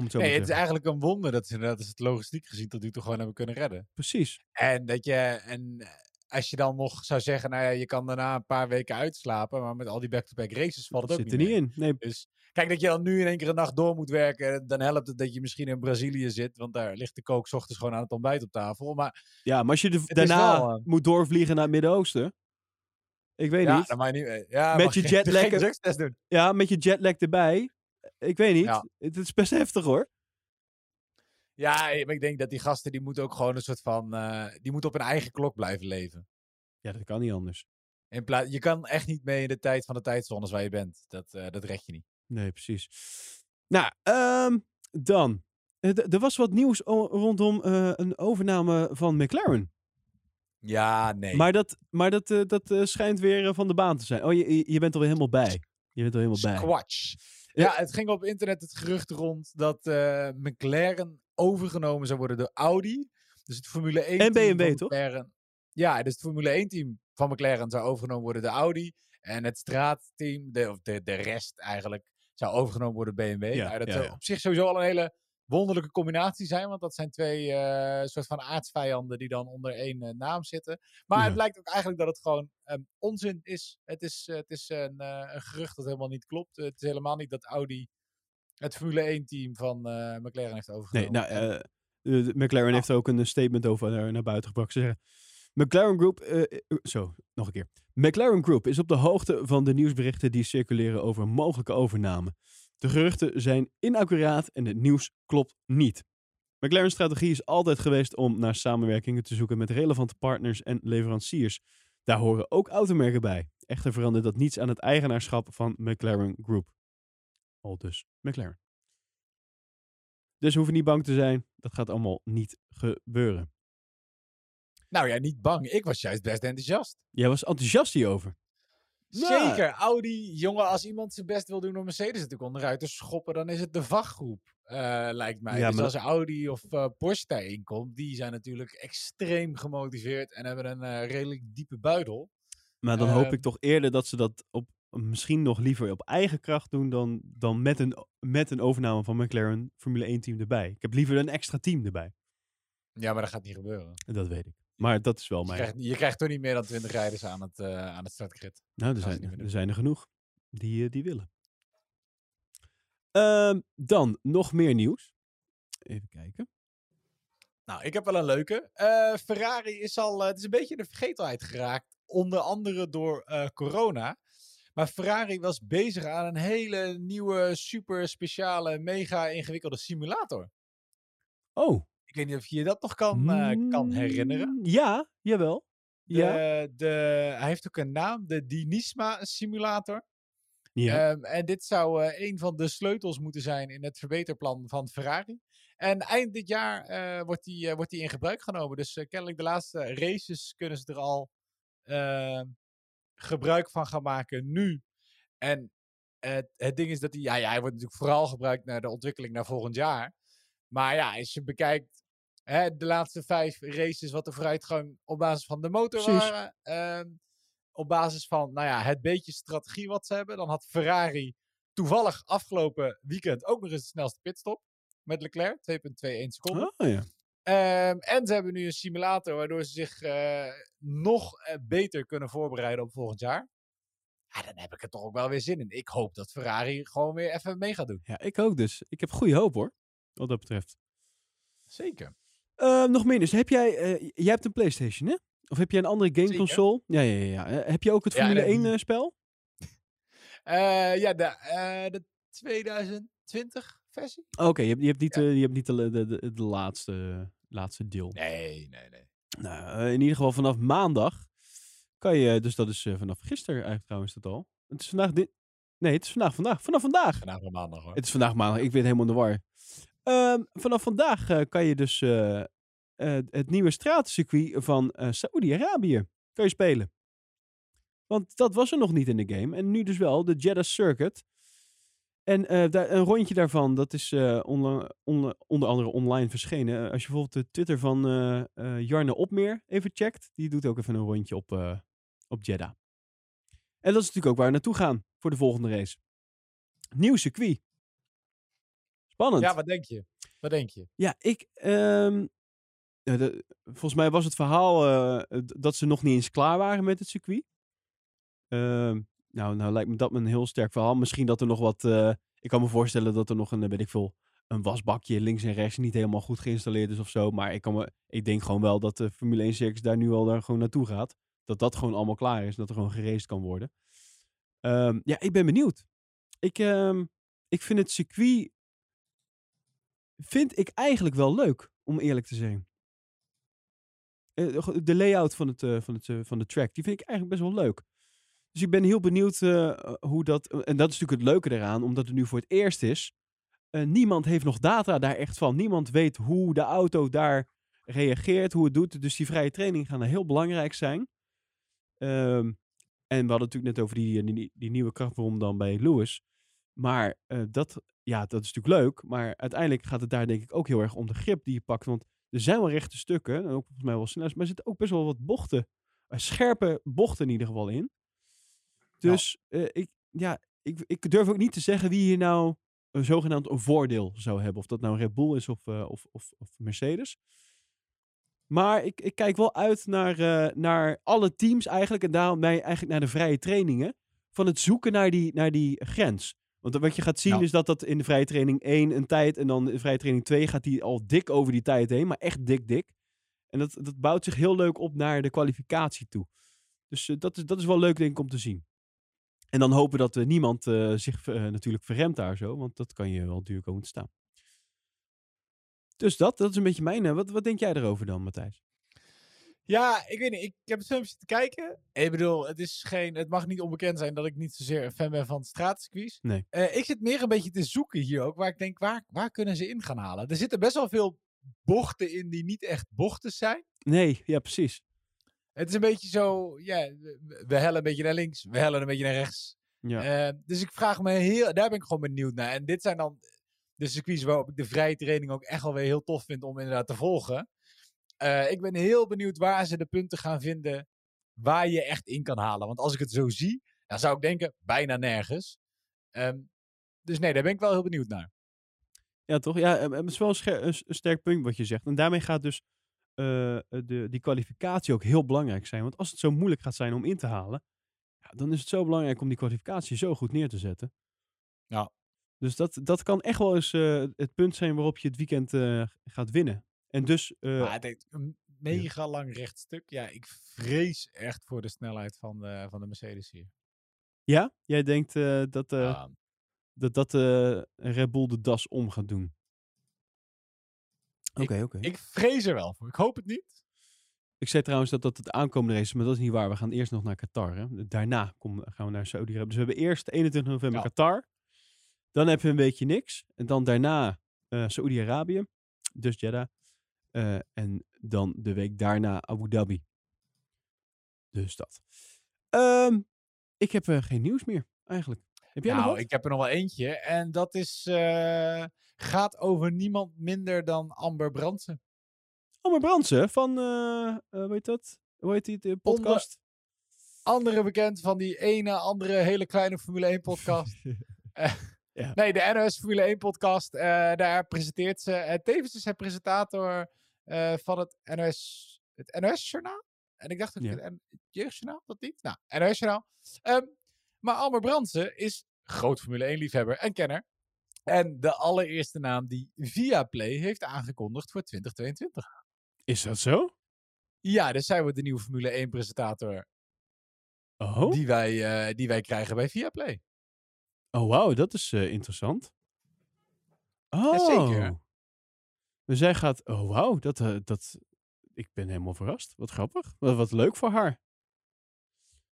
Om het zo Nee, het is eigenlijk een wonder dat ze inderdaad als het logistiek gezien tot nu toe gewoon hebben kunnen redden. Precies. En dat je, en eh, als je dan nog zou zeggen, nou ja, je kan daarna een paar weken uitslapen, maar met al die back-to-back races valt het ook Zit er niet niet mee. in. Nee, Dus kijk, dat je dan nu in één keer een nacht door moet werken, dan helpt het dat je misschien in Brazilië zit, want daar ligt de kook 's ochtends gewoon aan het ontbijt op tafel. Maar ja, maar als je de- is daarna wel, eh, moet doorvliegen naar het Midden-Oosten. Ik weet ja, niet. dan mag je niet. eh, Ja, Met je jetlag-. Ja, met je jetlag erbij. Ik weet niet. Ja. Het is best heftig hoor. Ja, maar ik denk dat die gasten die moeten ook gewoon een soort van, eh, die moeten op hun eigen klok blijven leven. Ja, dat kan niet anders. In plaats, je kan echt niet mee in de tijd van de tijdzones waar je bent. Dat, eh, dat red je niet. Nee, precies. Nou, ehm, dan. Eh, Er was wat nieuws rondom een overname van McLaren. Ja, nee. Maar dat, maar dat, dat schijnt weer van de baan te zijn. Oh, je, je- je bent er weer helemaal bij. Je bent er helemaal bij. Squatch. Ja, het ging op internet het gerucht rond dat eh, McLaren overgenomen zou worden door Audi. Dus het Formule 1 En team BMW, van toch? McLaren. Ja, dus het Formule 1 team van McLaren zou overgenomen worden door Audi. En het straatteam, de, of de, de rest eigenlijk, zou overgenomen worden door BMW. Ja, Nou, dat ja. op zich sowieso al een hele wonderlijke combinatie zijn. Want dat zijn twee eh, soort van aardsvijanden die dan onder één eh, naam zitten. Maar Ja. het blijkt ook eigenlijk dat het gewoon ehm, onzin is. Het is, eh, het is een, een gerucht dat helemaal niet klopt. het is helemaal niet dat Audi het Formule 1 team van McLaren heeft Nee, overgenomen. nou, En- de- de McLaren Ah. heeft er ook een statement over naar, buiten gebracht. Ze zeggen, McLaren Group, zo, nog een keer. McLaren Group is op de hoogte van de nieuwsberichten die circuleren over een mogelijke overname. De geruchten zijn inaccuraat en het nieuws klopt niet. McLaren's strategie is altijd geweest om naar samenwerkingen te zoeken met relevante partners en leveranciers. Daar horen ook automerken bij. Echter verandert dat niets aan het eigenaarschap van McLaren Group. Al dus McLaren. Dus we hoeven niet bang te zijn. Dat gaat allemaal niet gebeuren. Nou ja, niet bang. Ik was juist best enthousiast. Jij was enthousiast hierover. Zeker. Audi, jongen, als iemand zijn best wil doen om Mercedes natuurlijk onderuit te schoppen, dan is het de vachtgroep, eh, lijkt mij. Ja, dus maar als Audi of eh, Porsche daarin komt, die zijn natuurlijk extreem gemotiveerd en hebben een eh, redelijk diepe buidel. Maar dan hoop Ehm. ik toch eerder dat ze dat op, misschien nog liever op eigen kracht doen dan, dan met, een, met een overname van McLaren Formule 1 team erbij. Ik heb liever een extra team erbij. Ja, maar dat gaat niet gebeuren. Dat weet ik. Maar dat is wel Je mijn... krijgt, je krijgt toch niet meer dan 20 rijders aan het, eh, aan het startgrid. Nou, er zijn, er zijn er genoeg die, eh, die willen. Ehm, dan nog meer nieuws. Even kijken. Nou, ik heb wel een leuke. Eh, Ferrari is al, het is een beetje in de vergetelheid geraakt. Onder andere door corona. Maar Ferrari was bezig aan een hele nieuwe, super speciale, mega ingewikkelde simulator. Oh. Ik weet niet of je je dat nog kan, eh, kan herinneren. Mm, Ja, jawel. De, Ja. de, hij heeft ook een naam, de Dynisma simulator. Ja. Ehm, en dit zou eh, een van de sleutels moeten zijn in het verbeterplan van Ferrari. En eind dit jaar eh, wordt die, wordt die in gebruik genomen. Dus kennelijk de laatste races kunnen ze er al ehm, gebruik van gaan maken nu. En het, het ding is dat hij, ja, ja, hij wordt natuurlijk vooral gebruikt naar de ontwikkeling naar volgend jaar. Maar ja, als je bekijkt hè, de laatste vijf races, wat de vooruitgang op basis van de motor Precies. waren. ehm, op basis van nou ja, het beetje strategie wat ze hebben. Dan had Ferrari toevallig afgelopen weekend ook nog eens de snelste pitstop. Met Leclerc, 2,21 seconden. Oh ja. Ehm, en ze hebben nu een simulator waardoor ze zich eh, nog eh, beter kunnen voorbereiden op volgend jaar. Ja, dan heb ik er toch ook wel weer zin in. Ik hoop dat Ferrari gewoon weer even mee gaat doen. Ja, ik ook dus. Ik heb goede hoop hoor. Wat dat betreft. Zeker. Eh, nog meer dus. Heb jij, eh, jij hebt een PlayStation, hè? Of heb jij een andere game Zeker. console? Ja, ja, ja. ja. Eh, heb je ook het Ja, Formule nee, 1 die- eh, spel? Ja, de, de 2020 versie? Oké, je, hebt, je hebt niet, Ja. je hebt niet de, de, de, de laatste, laatste deel. Nee, nee, nee. Nou, in ieder geval vanaf maandag kan je, dus dat is vanaf gisteren eigenlijk trouwens dat al. Het is vandaag dit. Nee, het is vandaag vandaag. Vanaf vandaag. Vanavond maandag hoor. Het is vandaag maandag. Ik ben helemaal in de war. Ehm, vanaf vandaag eh, kan je dus eh, eh, het nieuwe stratencircuit van Saoedi-Arabië spelen. Want dat was er nog niet in de game. En nu dus wel, de Jeddah Circuit. En een rondje daarvan, dat is onla- onder andere online verschenen. Als je bijvoorbeeld de Twitter van eh, Jarne Opmeer even checkt, die doet ook even een rondje op, op Jeddah. En dat is natuurlijk ook waar we naartoe gaan voor de volgende race. Nieuw circuit. Spannend. Ja, wat denk je? Wat denk je? Ja, ik. ehm, de- volgens mij was het verhaal eh, dat ze nog niet eens klaar waren met het circuit. Ehm, nou, nou lijkt me dat een heel sterk verhaal. Misschien dat er nog wat... eh, ik kan me voorstellen dat er nog een, eh, weet ik veel, een wasbakje links en rechts niet helemaal goed geïnstalleerd is of zo. Maar ik, kan me, ik denk gewoon wel dat de Formule 1 circus daar nu al daar gewoon naartoe gaat. Dat dat gewoon allemaal klaar is. Dat er gewoon geraced kan worden. Ehm, ja, ik ben benieuwd. Ik, ik vind het circuit... Vind ik eigenlijk wel leuk, om eerlijk te zijn. Eh, de- de layout van, het, eh, van, het, eh, van de track, die vind ik eigenlijk best wel leuk. Dus ik ben heel benieuwd eh, hoe dat... En dat is natuurlijk het leuke eraan, omdat het nu voor het eerst is. Eh, niemand heeft nog data daar echt van. Niemand weet hoe de auto daar reageert, hoe het doet. Dus die vrije training gaan heel belangrijk zijn. Ehm, en we hadden het natuurlijk net over die, die, die nieuwe krachtbron dan bij Lewis. Maar eh, dat, ja, dat is natuurlijk leuk. Maar uiteindelijk gaat het daar denk ik ook heel erg om de grip die je pakt. Want er zijn wel rechte stukken, en ook volgens mij wel snel, maar er zitten ook best wel wat bochten, eh, scherpe bochten in ieder geval in. Dus eh, ik, ja, ik, ik durf ook niet te zeggen wie hier nou een zogenaamd een voordeel zou hebben. Of dat nou Red Bull is of, of, of, of Mercedes. Maar ik, ik kijk wel uit naar, naar alle teams eigenlijk. En daarom mij eigenlijk naar de vrije trainingen. Van het zoeken naar die, naar die grens. Want wat je gaat zien Ja. is dat dat in de vrije training 1 een tijd. En dan in de vrije training 2 gaat die al dik over die tijd heen. Maar echt dik, dik. En dat, dat bouwt zich heel leuk op naar de kwalificatie toe. Dus eh, dat, is, dat is wel leuk denk ik om te zien. En dan hopen dat eh, niemand eh, zich natuurlijk verremt daar zo. Want dat kan je wel duur komen te staan. Dus dat, dat is een beetje mijn... wat, wat denk jij erover dan, Matthijs? Ja, ik weet niet. Ik heb het filmpje te kijken. Ik bedoel, het, is geen, het mag niet onbekend zijn dat ik niet zozeer een fan ben van straatcircuits. Nee. Eh, ik zit meer een beetje te zoeken hier ook, waar ik denk, waar, waar kunnen ze in gaan halen? Er zitten best wel veel bochten in die niet echt bochten zijn. Nee, ja, precies. Het is een beetje zo, ja, we- hellen een beetje naar links, we hellen een beetje naar rechts. Ja. Eh, dus ik vraag me heel, daar ben ik gewoon benieuwd naar. En dit zijn dan de circuits waarop ik de vrije training ook echt wel weer heel tof vind om inderdaad te volgen. Eh, ik ben heel benieuwd waar ze de punten gaan vinden waar je echt in kan halen. Want als ik het zo zie, dan zou ik denken, bijna nergens. Ehm, dus nee, daar ben ik wel heel benieuwd naar. Ja, toch? Ja, eh, het is wel een, sterk punt wat je zegt. En daarmee gaat dus eh, de, die kwalificatie ook heel belangrijk zijn. Want als het zo moeilijk gaat zijn om in te halen, ja, dan is het zo belangrijk om die kwalificatie zo goed neer te zetten. Ja. Dus dat, dat kan echt wel eens het punt zijn waarop je het weekend gaat winnen. En dus, eh, maar het heeft een mega lang rechtstuk. Ja, ik vrees echt voor de snelheid van de, van de Mercedes hier. ja, jij denkt eh, dat, eh, Ja. dat, dat eh, Red Bull de das om gaat doen. Oké, oké. Ik vrees er wel voor. Ik hoop het niet. Ik zei trouwens dat dat het aankomende race is, maar dat is niet waar. We gaan eerst nog naar Qatar. Hè? Daarna kom, gaan we naar Saudi-Arabië. Dus we hebben eerst 21 november Ja. Qatar. Dan heb je een weekje niks. En dan daarna Saudi-Arabië. Dus Jeddah. Eh, en dan de week daarna Abu Dhabi. Dus dat. Ehm, ik heb eh, geen nieuws meer, eigenlijk. Heb jij nog nou, ik heb er nog wel eentje. En dat is, eh, gaat over niemand minder dan Amber Brandsen. Amber Brandsen van, hoe heet dat? Hoe heet die de podcast? Andere bekend van die ene andere hele kleine Formule 1 podcast. Ja. Nee, de NOS Formule 1 podcast. daar presenteert ze. eh, tevens is hij presentator eh, van het NOS, het NOS Journaal. En ik dacht ook Ja. het Jeugdjournaal, dat niet? Nou, NOS Journaal. Ehm, maar Amber Brandsen is groot Formule 1 liefhebber en kenner. En de allereerste naam die Viaplay heeft aangekondigd voor 2022. Is dat zo? Ja, dus zij wordt de nieuwe Formule 1 presentator Oh, die, wij, eh, die wij krijgen bij Viaplay. oh wauw, dat is eh, interessant. Oh. zeker. Dus zij gaat, oh wauw, dat, eh, dat, ik ben helemaal verrast. Wat grappig. Wat, wat leuk voor haar.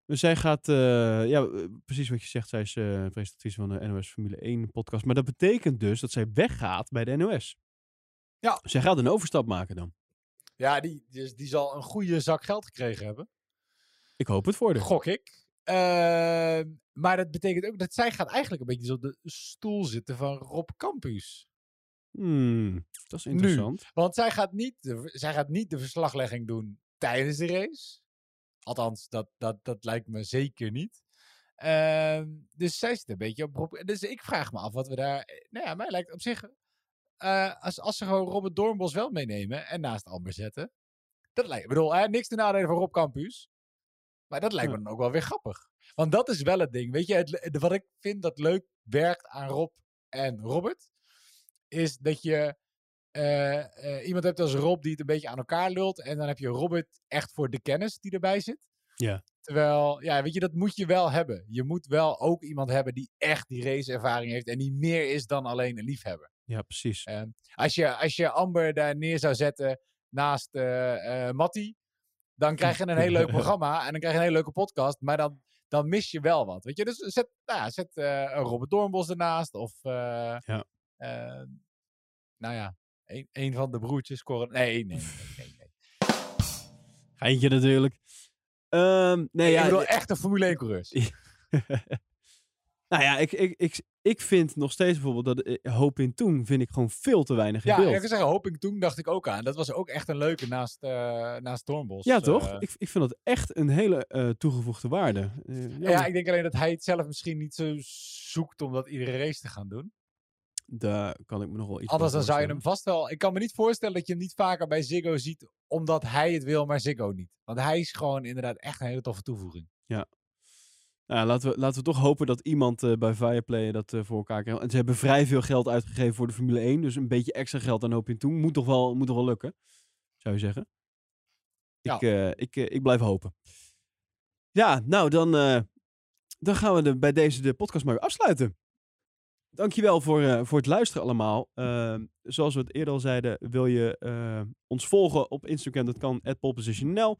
Dus zij gaat, eh, ja, eh, precies wat je zegt, zij is eh presentatrice van de NOS Formule 1 podcast. Maar dat betekent dus dat zij weggaat bij de NOS. Ja. Zij gaat een overstap maken dan. Ja, die, dus die zal een goede zak geld gekregen hebben. Ik hoop het voor haar. Gok ik. Ehm, maar dat betekent ook dat zij gaat eigenlijk een beetje op de stoel zitten van Rob Campus. Hmm, dat is Nu. interessant. Want zij gaat, niet de, zij gaat niet de verslaglegging doen tijdens de race. Althans, dat, dat, dat lijkt me zeker niet. Ehm, dus zij zit een beetje op. Dus ik vraag me af wat we daar. Nou ja, mij lijkt op zich eh, als, als ze gewoon Robert Doornbos wel meenemen en naast Amber zetten. Dat lijkt, ik bedoel, hè, niks te nadelen van Rob Campus. Maar dat lijkt Ja. me dan ook wel weer grappig. Want dat is wel het ding. Weet je, het, wat ik vind dat leuk werkt aan Rob en Robert. Is dat je eh, eh, iemand hebt als Rob die het een beetje aan elkaar lult. En dan heb je Robert echt voor de kennis die erbij zit. Ja. Terwijl, ja, weet je, dat moet je wel hebben. Je moet wel ook iemand hebben die echt die raceervaring heeft. En die meer is dan alleen een liefhebber. Ja, precies. Ehm, als, je, als je Amber daar neer zou zetten naast Matty, dan krijg je een heel leuk programma en dan krijg je een hele leuke podcast, maar dan, dan mis je wel wat. Weet je, dus zet, nou ja, zet een Robert Doornbos ernaast of, Ja. Eh, nou ja, een, een van de broertjes. Cor- nee, nee, nee, nee. Geintje natuurlijk. Ehm, nee, ja, ik bedoel eh, echte Formule 1 coureurs. nou ja, ik, ik, ik, ik vind nog steeds bijvoorbeeld dat eh, Hoop in Toen vind ik gewoon veel te weinig in Ja, beeld. ik kan zeggen, Hoping toen dacht ik ook aan. Dat was ook echt een leuke naast, eh naast Doornbos. Ja, toch? eh. ik, ik vind dat echt een hele toegevoegde waarde. Ja, ik denk alleen dat hij het zelf misschien niet zo zoekt om dat iedere race te gaan doen. Daar kan ik me nog wel iets Anders dan zou je hem vast wel... Ik kan me niet voorstellen dat je hem niet vaker bij Ziggo ziet, omdat hij het wil, maar Ziggo niet. Want hij is gewoon inderdaad echt een hele toffe toevoeging. Nou, laten, we, laten we toch hopen dat iemand eh, bij Viaplay dat eh, voor elkaar krijgt. En ze hebben vrij veel geld uitgegeven voor de Formule 1. Dus een beetje extra geld aan Hoop in Toen moet toch wel, moet toch wel lukken, zou je zeggen. Ik, eh, ik, ik blijf hopen. Ja, nou dan, dan gaan we de, bij deze de podcast maar weer afsluiten. Dankjewel voor, eh, voor het luisteren allemaal. Ehm, zoals we het eerder al zeiden, wil je eh, ons volgen op Instagram. Dat kan @poleposition.nl.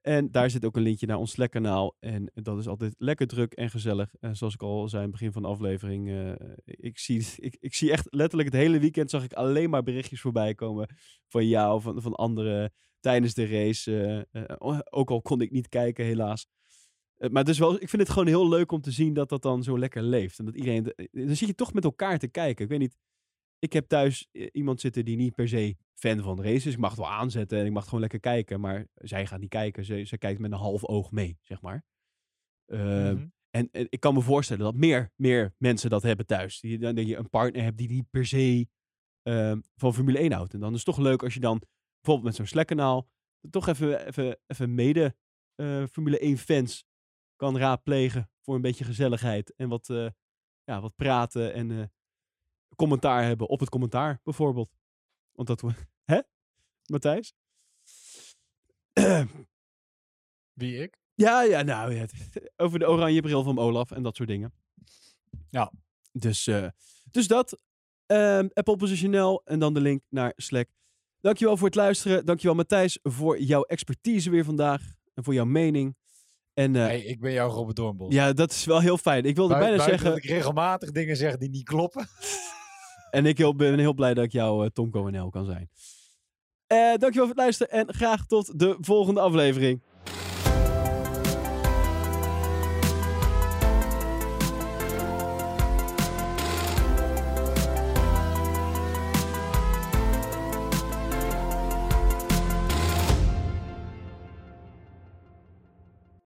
En daar zit ook een linkje naar ons Slack-kanaal. En dat is altijd lekker druk en gezellig. En zoals ik al zei in het begin van de aflevering. eh, ik, zie, ik, ik zie echt letterlijk het hele weekend zag ik alleen maar berichtjes voorbij komen. Van jou, van, van anderen tijdens de race. ook al kon ik niet kijken, helaas. Eh, maar dus wel, ik vind het gewoon heel leuk om te zien dat dat dan zo lekker leeft. En dat iedereen. Dan zit je toch met elkaar te kijken. Ik weet niet. Ik heb thuis eh, iemand zitten die niet per se fan van races is. Ik mag het wel aanzetten en ik mag gewoon lekker kijken. Maar zij gaat niet kijken. Ze, ze kijkt met een half oog mee, zeg maar. Ehm, Mhm. en, en ik kan me voorstellen dat meer, meer mensen dat hebben thuis. Die, dan dat je een partner hebt die niet per se ehm, van Formule 1 houdt. En dan is het toch leuk als je dan bijvoorbeeld met zo'n Slack-kanaal toch even, even, even mede eh, Formule 1 fans kan raadplegen voor een beetje gezelligheid. En wat, eh, ja, wat praten en eh, commentaar hebben op het commentaar bijvoorbeeld. Want dat... we- Hè? Matthijs? Wie ik? Ja, ja, nou, ja, over de oranje bril van Olaf en dat soort dingen. Ja. Dus, eh, dus dat. Ehm Apple Positionel en dan de link naar Slack. Dankjewel voor het luisteren. Dankjewel Matthijs voor jouw expertise weer vandaag. En voor jouw mening. En eh, Hey, ik ben jouw Robert Doornbos. ja, dat is wel heel fijn. Ik wilde bijna zeggen... dat ik regelmatig dingen zeg die niet kloppen. En ik heel, ben heel blij dat ik jouw uh, Tom Coronel kan zijn. Eh dankjewel voor het luisteren en graag tot de volgende aflevering.